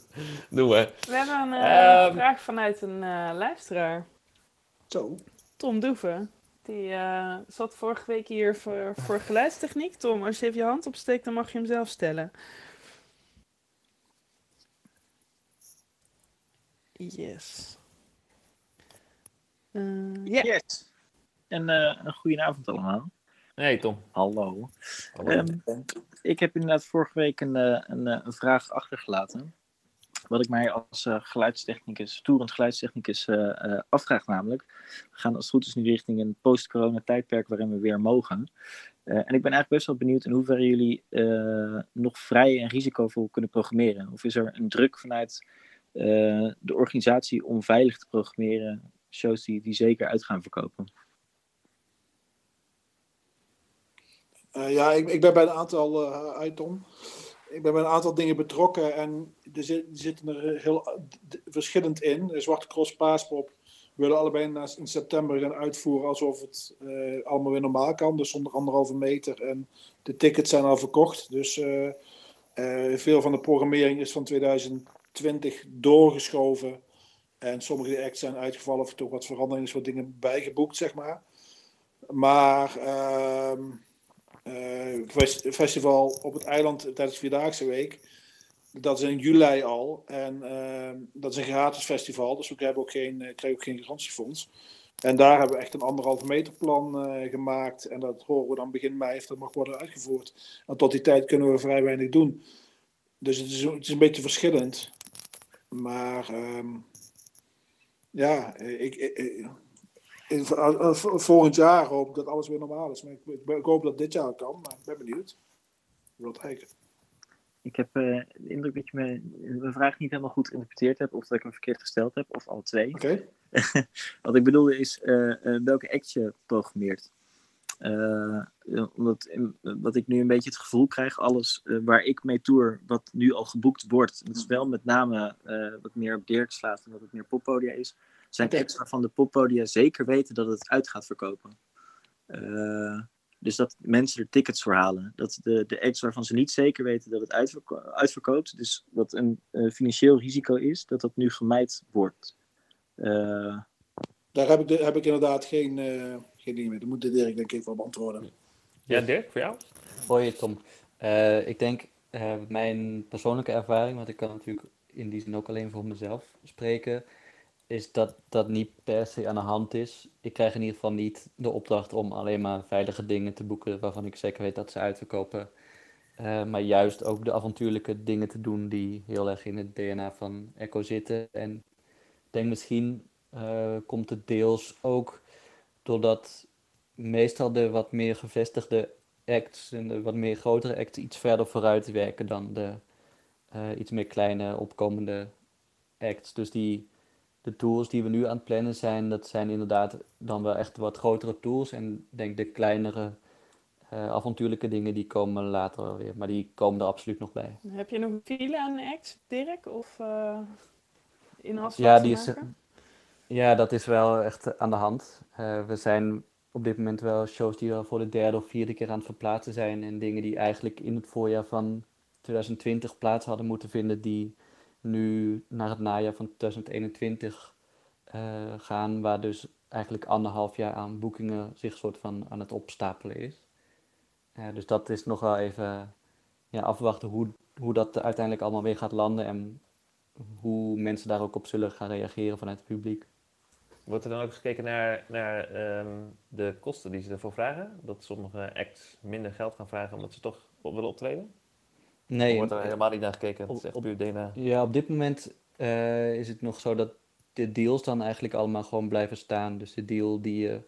Doen we. We hebben een eh, Ehm. vraag vanuit een eh, luisteraar. Zo. Tom Doeven. Die eh, zat vorige week hier voor, voor geluidstechniek. Tom, als je even je hand opsteekt, dan mag je hem zelf stellen. Yes. Eh, ja, Yes. En eh, een goede avond allemaal. Hey Tom. Hallo. Hallo. Ehm, ik heb inderdaad vorige week een, een, eh, een vraag achtergelaten. Wat ik mij als eh, geluidstechnicus, toerend geluidstechnicus, eh, afvraag namelijk. We gaan als het goed is nu richting een post-corona tijdperk waarin we weer mogen. En ik ben eigenlijk best wel benieuwd in hoeverre jullie nog vrij en risicovol kunnen programmeren. Of is er een druk vanuit de organisatie om veilig te programmeren, shows die, die zeker uit gaan verkopen? Ja, ik, ik ben bij een aantal, Tom. Ik ben bij een aantal dingen betrokken en er zitten er heel verschillend in. De Zwarte Cross Paaspop willen allebei in september gaan uitvoeren alsof het eh, allemaal weer normaal kan. Dus zonder anderhalve meter. En de tickets zijn al verkocht. Dus eh, eh, veel van de programmering is van 2020 doorgeschoven. En sommige acts zijn uitgevallen of toch wat veranderingen wat dingen bijgeboekt, zeg maar. Maar ehm, eh, festival op het eiland tijdens de Vierdaagse Week. Dat is in juli al. En ehm, dat is een gratis festival. Dus we krijgen ook geen, eh, krijgen ook geen garantiefonds. En daar hebben we echt een anderhalve meter plan eh, gemaakt. En dat horen we dan begin mei of dat mag worden uitgevoerd. En tot die tijd kunnen we vrij weinig doen. Dus het is, een beetje verschillend. Maar ehm, ja, ik- in- eh, v- volgend jaar hoop ik dat alles weer normaal is. Maar ik, ik, ik hoop dat dit jaar kan, maar ik ben benieuwd. Ik wil kijken. Ik heb eh, de indruk dat je mijn vraag niet helemaal goed geïnterpreteerd hebt, of dat ik hem verkeerd gesteld heb, of alle twee. Oké? Wat ik bedoelde is eh, eh, welke act je programmeert. Eh, omdat in- wat ik nu een beetje het gevoel krijg, alles eh, waar ik mee tour, wat nu al geboekt wordt, dat is wel met name eh, wat meer op Dirk slaat en wat het meer poppodia is, zijn Oké. acts waarvan de poppodia zeker weten dat het uit gaat verkopen. Eh, Dus dat mensen er tickets voor halen. Dat de, de acts waarvan ze niet zeker weten dat het uitverko uitverkoopt, dus wat een uh, financieel risico is, dat dat nu gemijd wordt. Uh, Daar heb ik, de, heb ik inderdaad geen, uh, geen ding mee. Dat moet Dirk denk ik even op antwoorden. Ja, Dirk, voor jou? Hoi Tom. ik denk, mijn persoonlijke ervaring, want ik kan natuurlijk in die zin ook alleen voor mezelf spreken, is dat dat niet per se aan de hand is. Ik krijg in ieder geval niet de opdracht om alleen maar veilige dingen te boeken waarvan ik zeker weet dat ze uitverkopen. Uh, maar juist ook de avontuurlijke dingen te doen die heel erg in het DNA van Echo zitten. En ik denk misschien uh, komt het deels ook doordat meestal de wat meer gevestigde acts en de wat meer grotere acts iets verder vooruit werken dan de uh, iets meer kleine opkomende acts. Dus die de tools die we nu aan het plannen zijn, dat zijn inderdaad dan wel echt wat grotere tools. En ik denk de kleinere uh, avontuurlijke dingen, die komen later wel weer. Maar die komen er absoluut nog bij. Heb je nog file aan acts, Dirk? Of uh, in ja, die is, ja, dat is wel echt aan de hand. Uh, we zijn op dit moment wel shows die we voor de derde of vierde keer aan het verplaatsen zijn. En dingen die eigenlijk in het voorjaar van 2020 plaats hadden moeten vinden, die nu naar het najaar van 2021 uh, eh, gaan, waar dus eigenlijk anderhalf jaar aan boekingen zich soort van aan het opstapelen is. Uh, dus dat is nog wel even ja, afwachten hoe, hoe dat uiteindelijk allemaal weer gaat landen en hoe mensen daar ook op zullen gaan reageren vanuit het publiek. Wordt er dan ook gekeken naar, naar um, de kosten die ze ervoor vragen? Dat sommige acts minder geld gaan vragen omdat ze toch willen optreden? Nee. Er wordt er helemaal niet naar gekeken. Het is echt puur DNA. Ja, op dit moment uh, is het nog zo dat de deals dan eigenlijk allemaal gewoon blijven staan. Dus de deal die je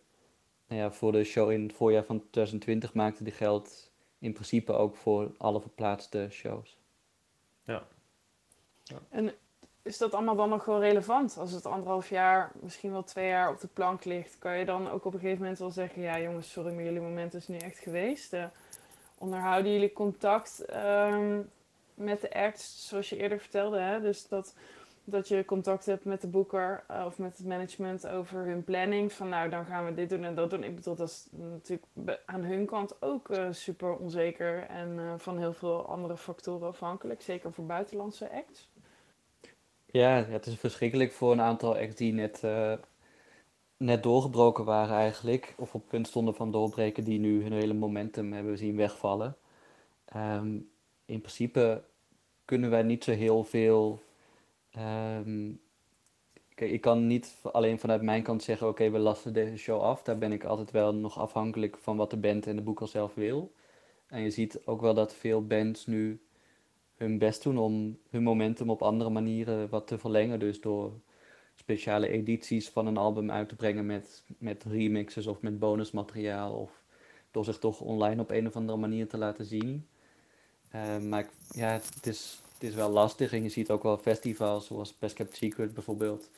nou ja, voor de show in het voorjaar van 2020 maakte, die geldt in principe ook voor alle verplaatste shows. Ja. ja. En is dat allemaal dan nog gewoon relevant? Als het anderhalf jaar, misschien wel twee jaar op de plank ligt, kan je dan ook op een gegeven moment wel zeggen: Ja, jongens, sorry, maar jullie moment is nu echt geweest. Uh, onderhouden jullie contact um, met de arts, zoals je eerder vertelde? Hè? Dus dat, dat je contact hebt met de boeker uh, of met het management over hun planning. Van nou, dan gaan we dit doen en dat doen. Ik bedoel, dat is natuurlijk aan hun kant ook uh, super onzeker en uh, van heel veel andere factoren afhankelijk. Zeker voor buitenlandse acts. Ja, het is verschrikkelijk voor een aantal acts die net net doorgebroken waren eigenlijk, of op punt stonden van doorbreken, die nu hun hele momentum hebben zien wegvallen. Um, in principe kunnen wij niet zo heel veel. Um, kijk, ik kan niet alleen vanuit mijn kant zeggen: oké, we lasten deze show af. Daar ben ik altijd wel nog afhankelijk van wat de band en de boeker zelf wil. En je ziet ook wel dat veel bands nu hun best doen om hun momentum op andere manieren wat te verlengen. Dus door speciale edities van een album uit te brengen met, met remixes of met bonusmateriaal. Of door zich toch online op een of andere manier te laten zien. Uh, maar ja, het is, het is wel lastig en je ziet ook wel festivals zoals Best Kept Secret bijvoorbeeld.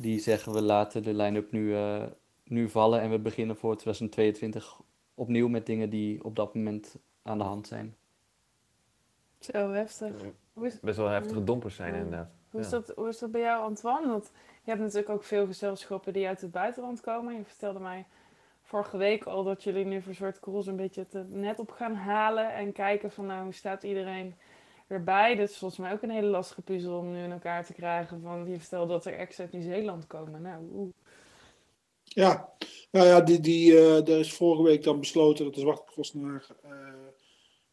Die zeggen we laten de line-up nu, uh, nu vallen en we beginnen voor 2022 opnieuw met dingen die op dat moment aan de hand zijn. Zo heftig. Best wel heftige dompers zijn inderdaad. Hoe is, dat, hoe is dat bij jou, Antoine? Want je hebt natuurlijk ook veel gezelschappen die uit het buitenland komen. Je vertelde mij vorige week al dat jullie nu voor soort Cruise een beetje het net op gaan halen. En kijken van nou, hoe staat iedereen erbij. Dat is volgens mij ook een hele lastige puzzel om nu in elkaar te krijgen. Van, je vertelde dat er ex uit Nieuw-Zeeland komen. Nou, hoe... Ja, nou ja, die, die, uh, er is vorige week dan besloten dat de Zwarte Cross naar uh,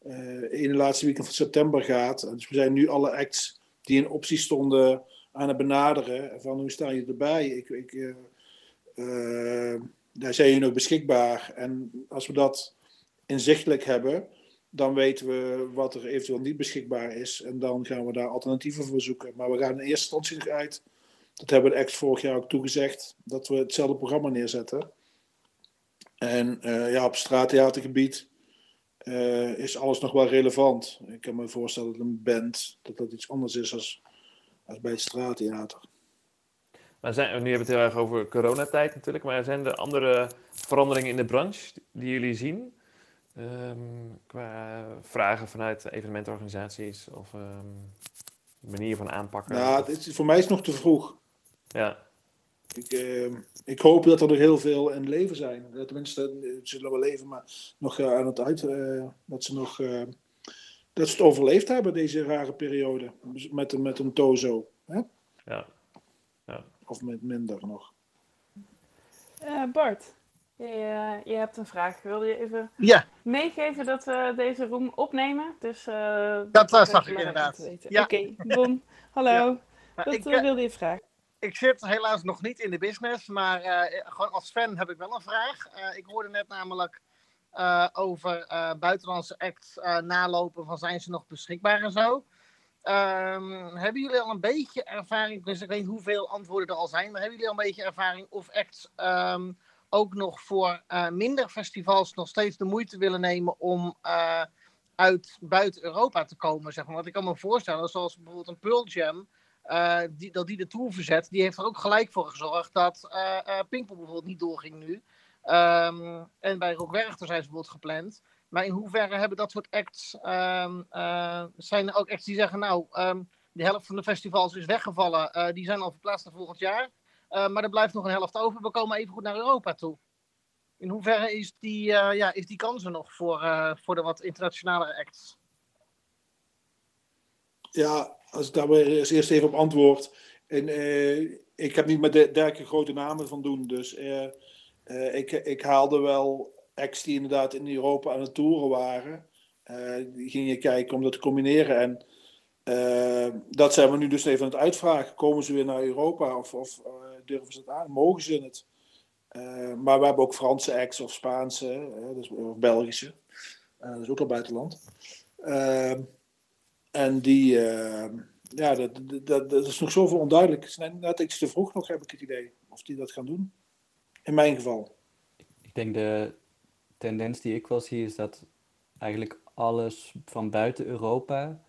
uh, in de laatste week van september gaat. Dus we zijn nu alle acts die in optie stonden aan het benaderen. Van hoe sta je erbij? Ik, ik, uh, uh, daar zijn je nog beschikbaar. En als we dat inzichtelijk hebben, dan weten we wat er eventueel niet beschikbaar is. En dan gaan we daar alternatieven voor zoeken. Maar we gaan in eerste instantie uit. Dat hebben we ex vorig jaar ook toegezegd. Dat we hetzelfde programma neerzetten. En uh, ja, op straattheatergebied uh, is alles nog wel relevant. Ik kan me voorstellen dat een band dat dat iets anders is als, als bij het straattheater. Maar zijn, nu hebben we het heel erg over coronatijd natuurlijk, maar zijn er andere veranderingen in de branche die jullie zien? Um, qua vragen vanuit evenementorganisaties of um, manier van aanpakken? Nou, is, voor mij is het nog te vroeg. Ja. Ik, eh, ik hoop dat er nog heel veel in leven zijn. Eh, Tenminste, eh, ze zullen wel leven, maar nog eh, aan het uit. eh, dat ze nog. dat ze het overleefd hebben, deze rare periode. Met, een- met een tozo. Hè? Ja. Of met minder nog. Eh, Bart, je, je hebt een vraag. Wilde je even Ja, meegeven dat we deze room opnemen? Dus, eh, Dat, eh, zag ik inderdaad. Ja. Oké, Bon, hallo. Ja. Dat ik, wilde je vragen. Ik zit helaas nog niet in de business, maar eh, gewoon als fan heb ik wel een vraag. Eh, ik hoorde net namelijk eh, over buitenlandse acts nalopen van zijn ze nog beschikbaar en zo. Ehm, hebben jullie al een beetje ervaring, dus ik weet niet hoeveel antwoorden er al zijn, maar hebben jullie al een beetje ervaring of acts ehm, ook nog voor minder festivals nog steeds de moeite willen nemen om uit buiten Europa te komen? Zeg maar. Want ik kan me voorstellen, zoals bijvoorbeeld een Pearl Jam, die, dat die de Tour verzet, die heeft er ook gelijk voor gezorgd dat eh eh, Pinkpop bijvoorbeeld niet doorging nu. Ehm, en bij Rock Werchter zijn ze bijvoorbeeld gepland. Maar in hoeverre hebben dat soort acts, ehm, eh, zijn er ook acts die zeggen, nou, ehm, de helft van de festivals is weggevallen, eh, die zijn al verplaatst naar volgend jaar. Eh, maar er blijft nog een helft over, we komen even goed naar Europa toe. In hoeverre is die, eh, ja, is die kans er nog voor, eh, voor de wat internationale acts? Ja, als ik daar weer eerst even op antwoord. En, eh, ik heb niet met de derke grote namen van doen. Dus eh, eh, ik, ik haalde wel acts die inderdaad in Europa aan het toeren waren. Die ging je kijken om dat te combineren. En dat zijn we nu dus even aan het uitvragen. Komen ze weer naar Europa of, of durven ze het aan? Mogen ze het? Maar we hebben ook Franse acts of Spaanse, dus, of Belgische. Dat is ook al buitenland. En die, eh, ja, dat, dat, is nog zoveel onduidelijk. Het is net, iets te vroeg nog, heb ik het idee. Of die dat gaan doen. In mijn geval. Ik denk de tendens die ik wel zie is dat eigenlijk alles van buiten Europa,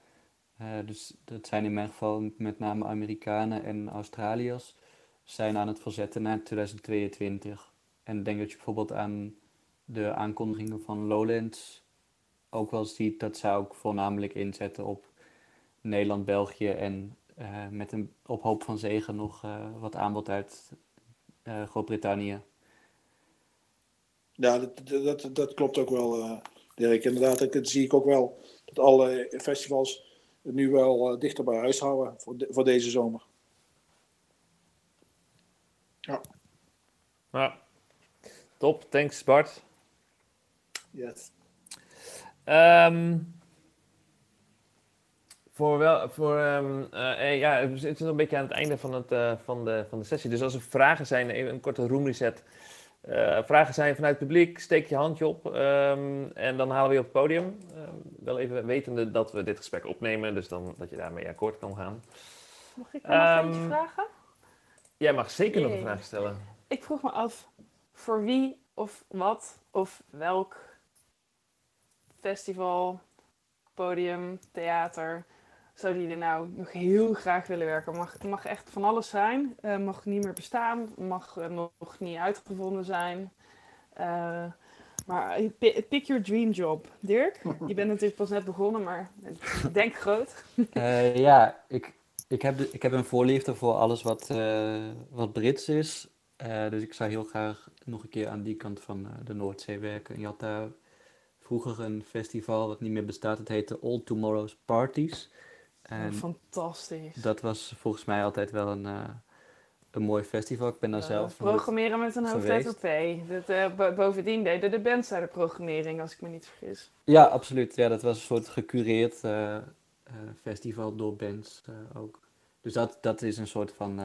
eh, dus dat zijn in mijn geval met name Amerikanen en Australiërs, zijn aan het verzetten naar 2022. En denk dat je bijvoorbeeld aan de aankondigingen van Lowlands ook wel ziet dat zij ook voornamelijk inzetten op Nederland, België en eh, met een op hoop van zegen nog eh, wat aanbod uit eh, Groot-Brittannië. Ja, dat, dat, dat, klopt ook wel, eh Dirk. Inderdaad, dat, dat zie ik ook wel. Dat alle festivals het nu wel dichter bij huis houden voor, de- voor deze zomer. Ja. Top, thanks Bart. Yes. Ehm, voor wel, voor, ehm, eh, eh, ja, we zitten een beetje aan het einde van, het, eh, van, de, van de sessie. Dus als er vragen zijn, even een korte room reset. Vragen zijn vanuit het publiek, steek je handje op ehm, en dan halen we je op het podium. Ehm, wel even wetende dat we dit gesprek opnemen, dus dan dat je daarmee akkoord kan gaan. Mag ik nog eentje vragen? Jij mag zeker nog een vraag stellen. Ik vroeg me af, voor wie of wat of welk festival, podium, theater zouden jullie nou nog heel graag willen werken? Mag, het mag echt van alles zijn. Eh, mag niet meer bestaan. Mag eh, nog niet uitgevonden zijn. Eh, maar pi- pick your dream job. Dirk, je bent natuurlijk pas net begonnen, maar denk groot. Eh, ja, ik, ik, heb ik heb een voorliefde voor alles wat, eh, wat Brits is. Eh, dus ik zou heel graag nog een keer aan die kant van eh, de Noordzee werken. En je had daar vroeger een festival wat niet meer bestaat. Het heette All Tomorrow's Parties. En Fantastisch. dat was volgens mij altijd wel een, eh, een mooi festival. Ik ben daar Eh, zelf programmeren met een hoofdletter P. Dat, bo- bovendien deden de bands daar de programmering, als ik me niet vergis. Ja, absoluut. Ja, dat was een soort gecureerd festival door bands ook. Dus dat, dat is een soort van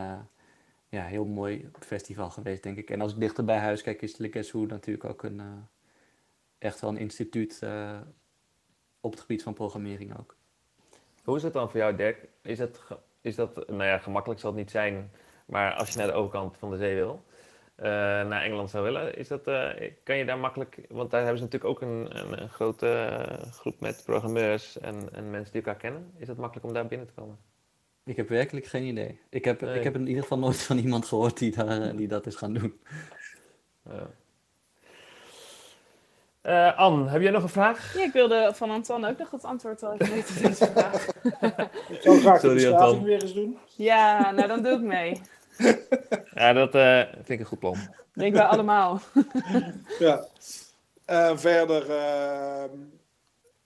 ja, heel mooi festival geweest, denk ik. En als ik dichter bij huis kijk, is Le Guess Who natuurlijk ook een, echt wel een instituut op het gebied van programmering ook. Hoe is het dan voor jou, Dirk? Is dat, is dat, nou ja, gemakkelijk zal het niet zijn, maar als je naar de overkant van de zee wil, eh, naar Engeland zou willen, is dat, eh, kan je daar makkelijk, want daar hebben ze natuurlijk ook een, een, een grote eh, groep met programmeurs en, en mensen die elkaar kennen. Is het makkelijk om daar binnen te komen? Ik heb werkelijk geen idee. Ik heb, Nee. ik heb in ieder geval nooit van iemand gehoord die, daar, die dat is gaan doen. Ja. Eh, Anne, heb jij nog een vraag? Ja, ik wilde van Anton ook nog het antwoord wel even weten op deze vraag. Ik zou graag Sorry, de Anton. weer eens doen. Ja, nou dan doe ik mee. Ja, dat eh, vind ik een goed plan. Denk wij allemaal. Ja. En verder, ehm,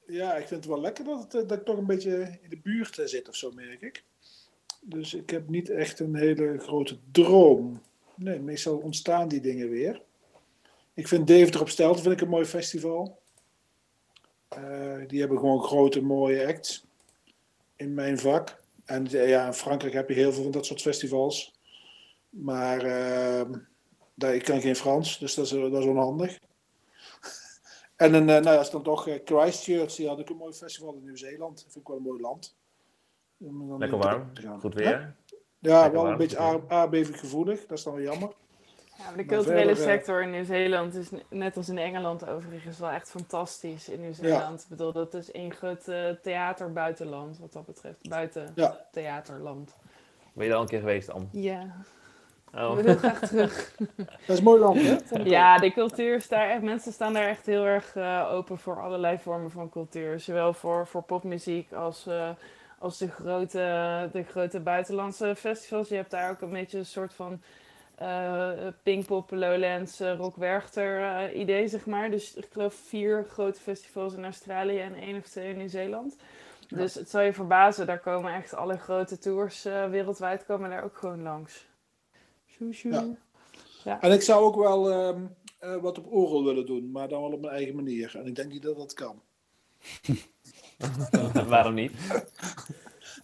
ja, ik vind het wel lekker dat, het, eh, dat ik toch een beetje in de buurt eh, zit of zo, merk ik. Dus ik heb niet echt een hele grote droom. Nee, meestal ontstaan die dingen weer. Ik vind Deventer op Stelten vind ik een mooi festival. Eh, die hebben gewoon grote, mooie acts in mijn vak. En eh, ja, in Frankrijk heb je heel veel van dat soort festivals. Maar ehm, daar, ik kan geen Frans, dus dat is, dat is onhandig. En een, nou ja, is dan toch eh, Christchurch, die had ik een mooi festival in Nieuw-Zeeland. Dat vind ik wel een mooi land. Lekker warm, goed weer. Ja, wel warm, een beetje aardbeving gevoelig. Dat is dan wel jammer. Ja, de culturele verder, eh, sector in Nieuw-Zeeland is ne- net als in Engeland overigens wel echt fantastisch in Nieuw-Zeeland. Ik bedoel, dat is één groot eh, theaterbuitenland wat dat betreft. Buiten Ja. theaterland. Ben je er al een keer geweest, Am? Ja, Oh. ik wil heel graag terug. Dat is een mooi land, hè? Ja, de cultuur is daar echt, mensen staan daar echt heel erg eh, open voor allerlei vormen van cultuur. Zowel voor, voor popmuziek als, eh, als de, grote, de grote buitenlandse festivals. Je hebt daar ook een beetje een soort van eh Pinkpop, Lowlands, eh, Rock Werchter eh, idee, zeg maar. Dus ik geloof vier grote festivals in Australië en één of twee in Nieuw-Zeeland. Dus het zal je verbazen, daar komen echt alle grote tours eh, wereldwijd komen daar ook gewoon langs. Sjoe, sjoe. Ja. En ik zou ook wel ehm, eh, wat op orgel willen doen, maar dan wel op mijn eigen manier. En ik denk niet dat dat kan. Waarom niet?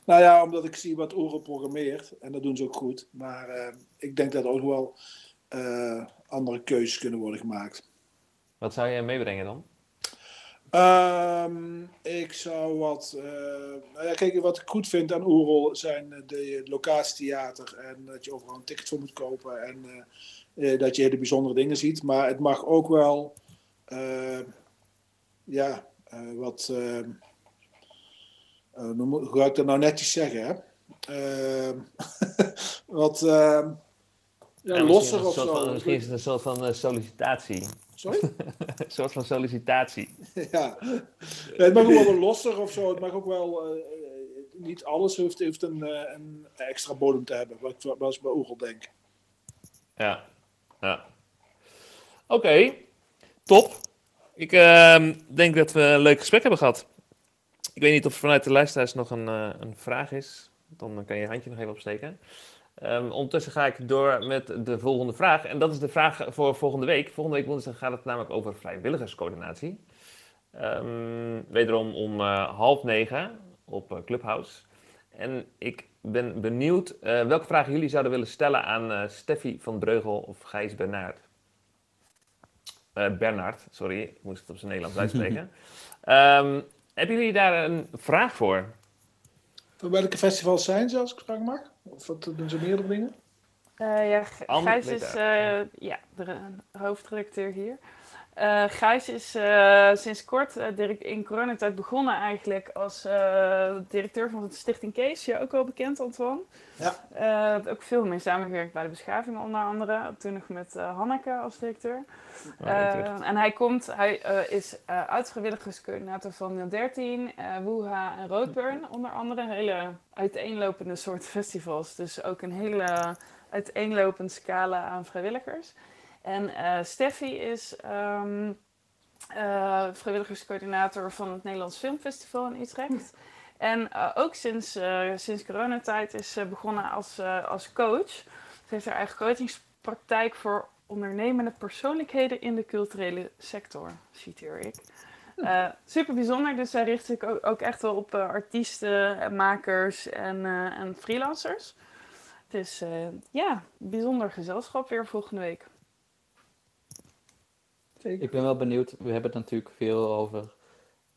Nou ja, omdat ik zie wat orgel programmeert. En dat doen ze ook goed. Maar eh, ik denk dat er ook wel eh, andere keuzes kunnen worden gemaakt. Wat zou je meebrengen dan? Ehm, ik zou wat. eh, nou ja, kijk, wat ik goed vind aan Oerol zijn eh, de locatietheater. En dat je overal een ticket voor moet kopen. En dat je hele bijzondere dingen ziet. Maar het mag ook wel. ja, wat. eh, eh, hoe moet- hoe ga ik dat nou netjes zeggen? Hè? Ehm, wat. Ja, losser of een zo. van, misschien is het een soort van sollicitatie. Sorry? een soort van sollicitatie. Ja. Het mag ook wel wat losser of zo. Het mag ook wel. eh, niet alles heeft, heeft een, eh, een extra bodem te hebben. Wat, ik- wat ik bij Oegel denk. Ja. ja. Oké, top. Ik ehm, denk dat we een leuk gesprek hebben gehad. Ik weet niet of er vanuit de luisteraars nog een, eh, een vraag is. Dan kan je je handje nog even opsteken. Ehm, ondertussen ga ik door met de volgende vraag. En dat is de vraag voor volgende week. Volgende week woensdag gaat het namelijk over vrijwilligerscoördinatie. Ehm, wederom om eh, half negen op eh, Clubhouse. En ik ben benieuwd eh, welke vragen jullie zouden willen stellen aan eh Steffi van Breugel of Gijs Bernard. Eh Bernard, sorry, ik moest het op zijn Nederlands uitspreken. Ehm, hebben jullie daar een vraag voor? Van welke festivals zijn ze, als ik vragen mag? Of wat, doen ze meerdere dingen? Eh, ja, Gijs is daar. eh, ja, de hoofdredacteur hier. Eh, Gijs is eh, sinds kort eh, direct in coronatijd begonnen eigenlijk als eh, directeur van de Stichting Kees. Ja, ook wel bekend, Antoine. Ja. Eh, ook veel mee samengewerkt bij de beschaving onder andere. Toen nog met eh, Hanneke als directeur. Oh, en hij komt, hij eh, is eh uitvrijwilligerscoördinator van 013, eh Woeha en Roadburn onder andere. Hele uiteenlopende soort festivals. Dus ook een hele uiteenlopende scala aan vrijwilligers. En eh Steffi is ehm, eh, vrijwilligerscoördinator van het Nederlands Filmfestival in Utrecht. En eh, ook sinds, sinds coronatijd is ze begonnen als, als coach. Ze heeft haar eigen coachingspraktijk voor ondernemende persoonlijkheden in de culturele sector, citeer ik. Eh, super bijzonder, dus zij richt zich ook, ook echt wel op artiesten, en makers en, eh, en freelancers. Dus ja, bijzonder gezelschap weer volgende week. Ik ben wel benieuwd, we hebben het natuurlijk veel over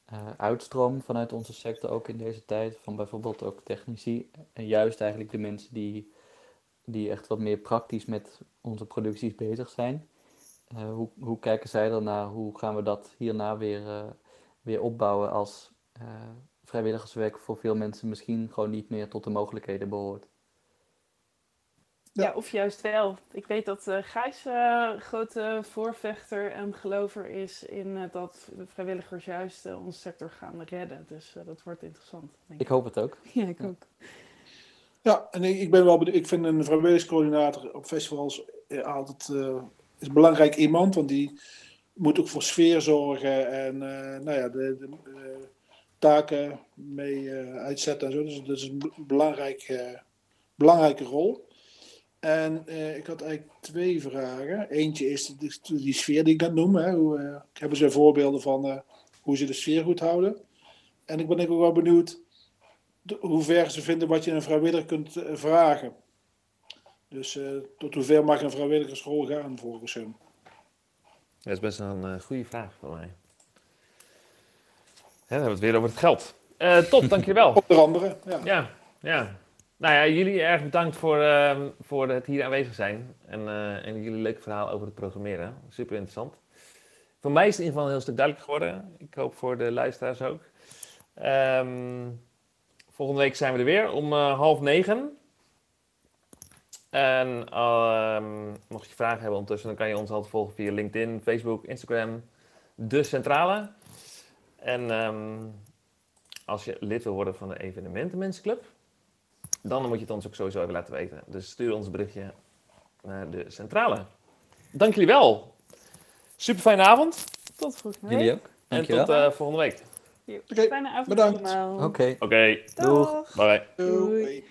eh, uitstroom vanuit onze sector ook in deze tijd, van bijvoorbeeld ook technici en juist eigenlijk de mensen die, die echt wat meer praktisch met onze producties bezig zijn. Eh, hoe, hoe kijken zij ernaar? Hoe gaan we dat hierna weer, eh, weer opbouwen als vrijwilligerswerk voor veel mensen misschien gewoon niet meer tot de mogelijkheden behoort? Ja, Ja. of juist wel. Ik weet dat eh Gijs eh, grote voorvechter en gelover is in eh, dat de vrijwilligers juist onze sector gaan redden. Dus eh, dat wordt interessant. Denk Ik ik. hoop het ook. Ja, ik ook. Ja, en ik, ik ben wel benieuwd. Ik vind een vrijwilligerscoördinator op festivals altijd eh, is een belangrijk iemand, want die moet ook voor sfeer zorgen en eh, nou ja, de, de, taken mee eh, uitzetten en zo. Dus dat is een be- belangrijk, belangrijke rol. En eh, ik had eigenlijk twee vragen. Eentje is die, die sfeer die ik net noem. Hè. Hoe, eh, hebben ze voorbeelden van eh, hoe ze de sfeer goed houden? En ik ben ook wel benieuwd de- hoe ver ze vinden wat je een vrijwilliger kunt vragen. Dus tot hoever mag een vrijwilligersrol gaan volgens hun? Dat is best een goede vraag voor mij. Hè, dan hebben we het weer over het geld. Top, dankjewel. Onder andere, ja. Ja, ja. Nou ja, jullie erg bedankt voor, ehm, voor het hier aanwezig zijn. En, eh, en jullie leuke verhaal over het programmeren. Super interessant. Voor mij is het in ieder geval een heel stuk duidelijk geworden. Ik hoop voor de luisteraars ook. Ehm, volgende week zijn we er weer om eh, half negen. En ehm, mocht je vragen hebben ondertussen, dan kan je ons altijd volgen via LinkedIn, Facebook, Instagram, De Centrale. En als je lid wil worden van de Evenementenmensenclub, dan moet je het ons ook sowieso even laten weten. Dus stuur ons een berichtje naar de Centrale. Dank jullie wel. Super fijne avond. Tot volgende week. Jullie ook? En Dankjewel. tot eh, volgende week. Oké, Fijne avond bedankt. allemaal. Oké. Oké, bye. Doei.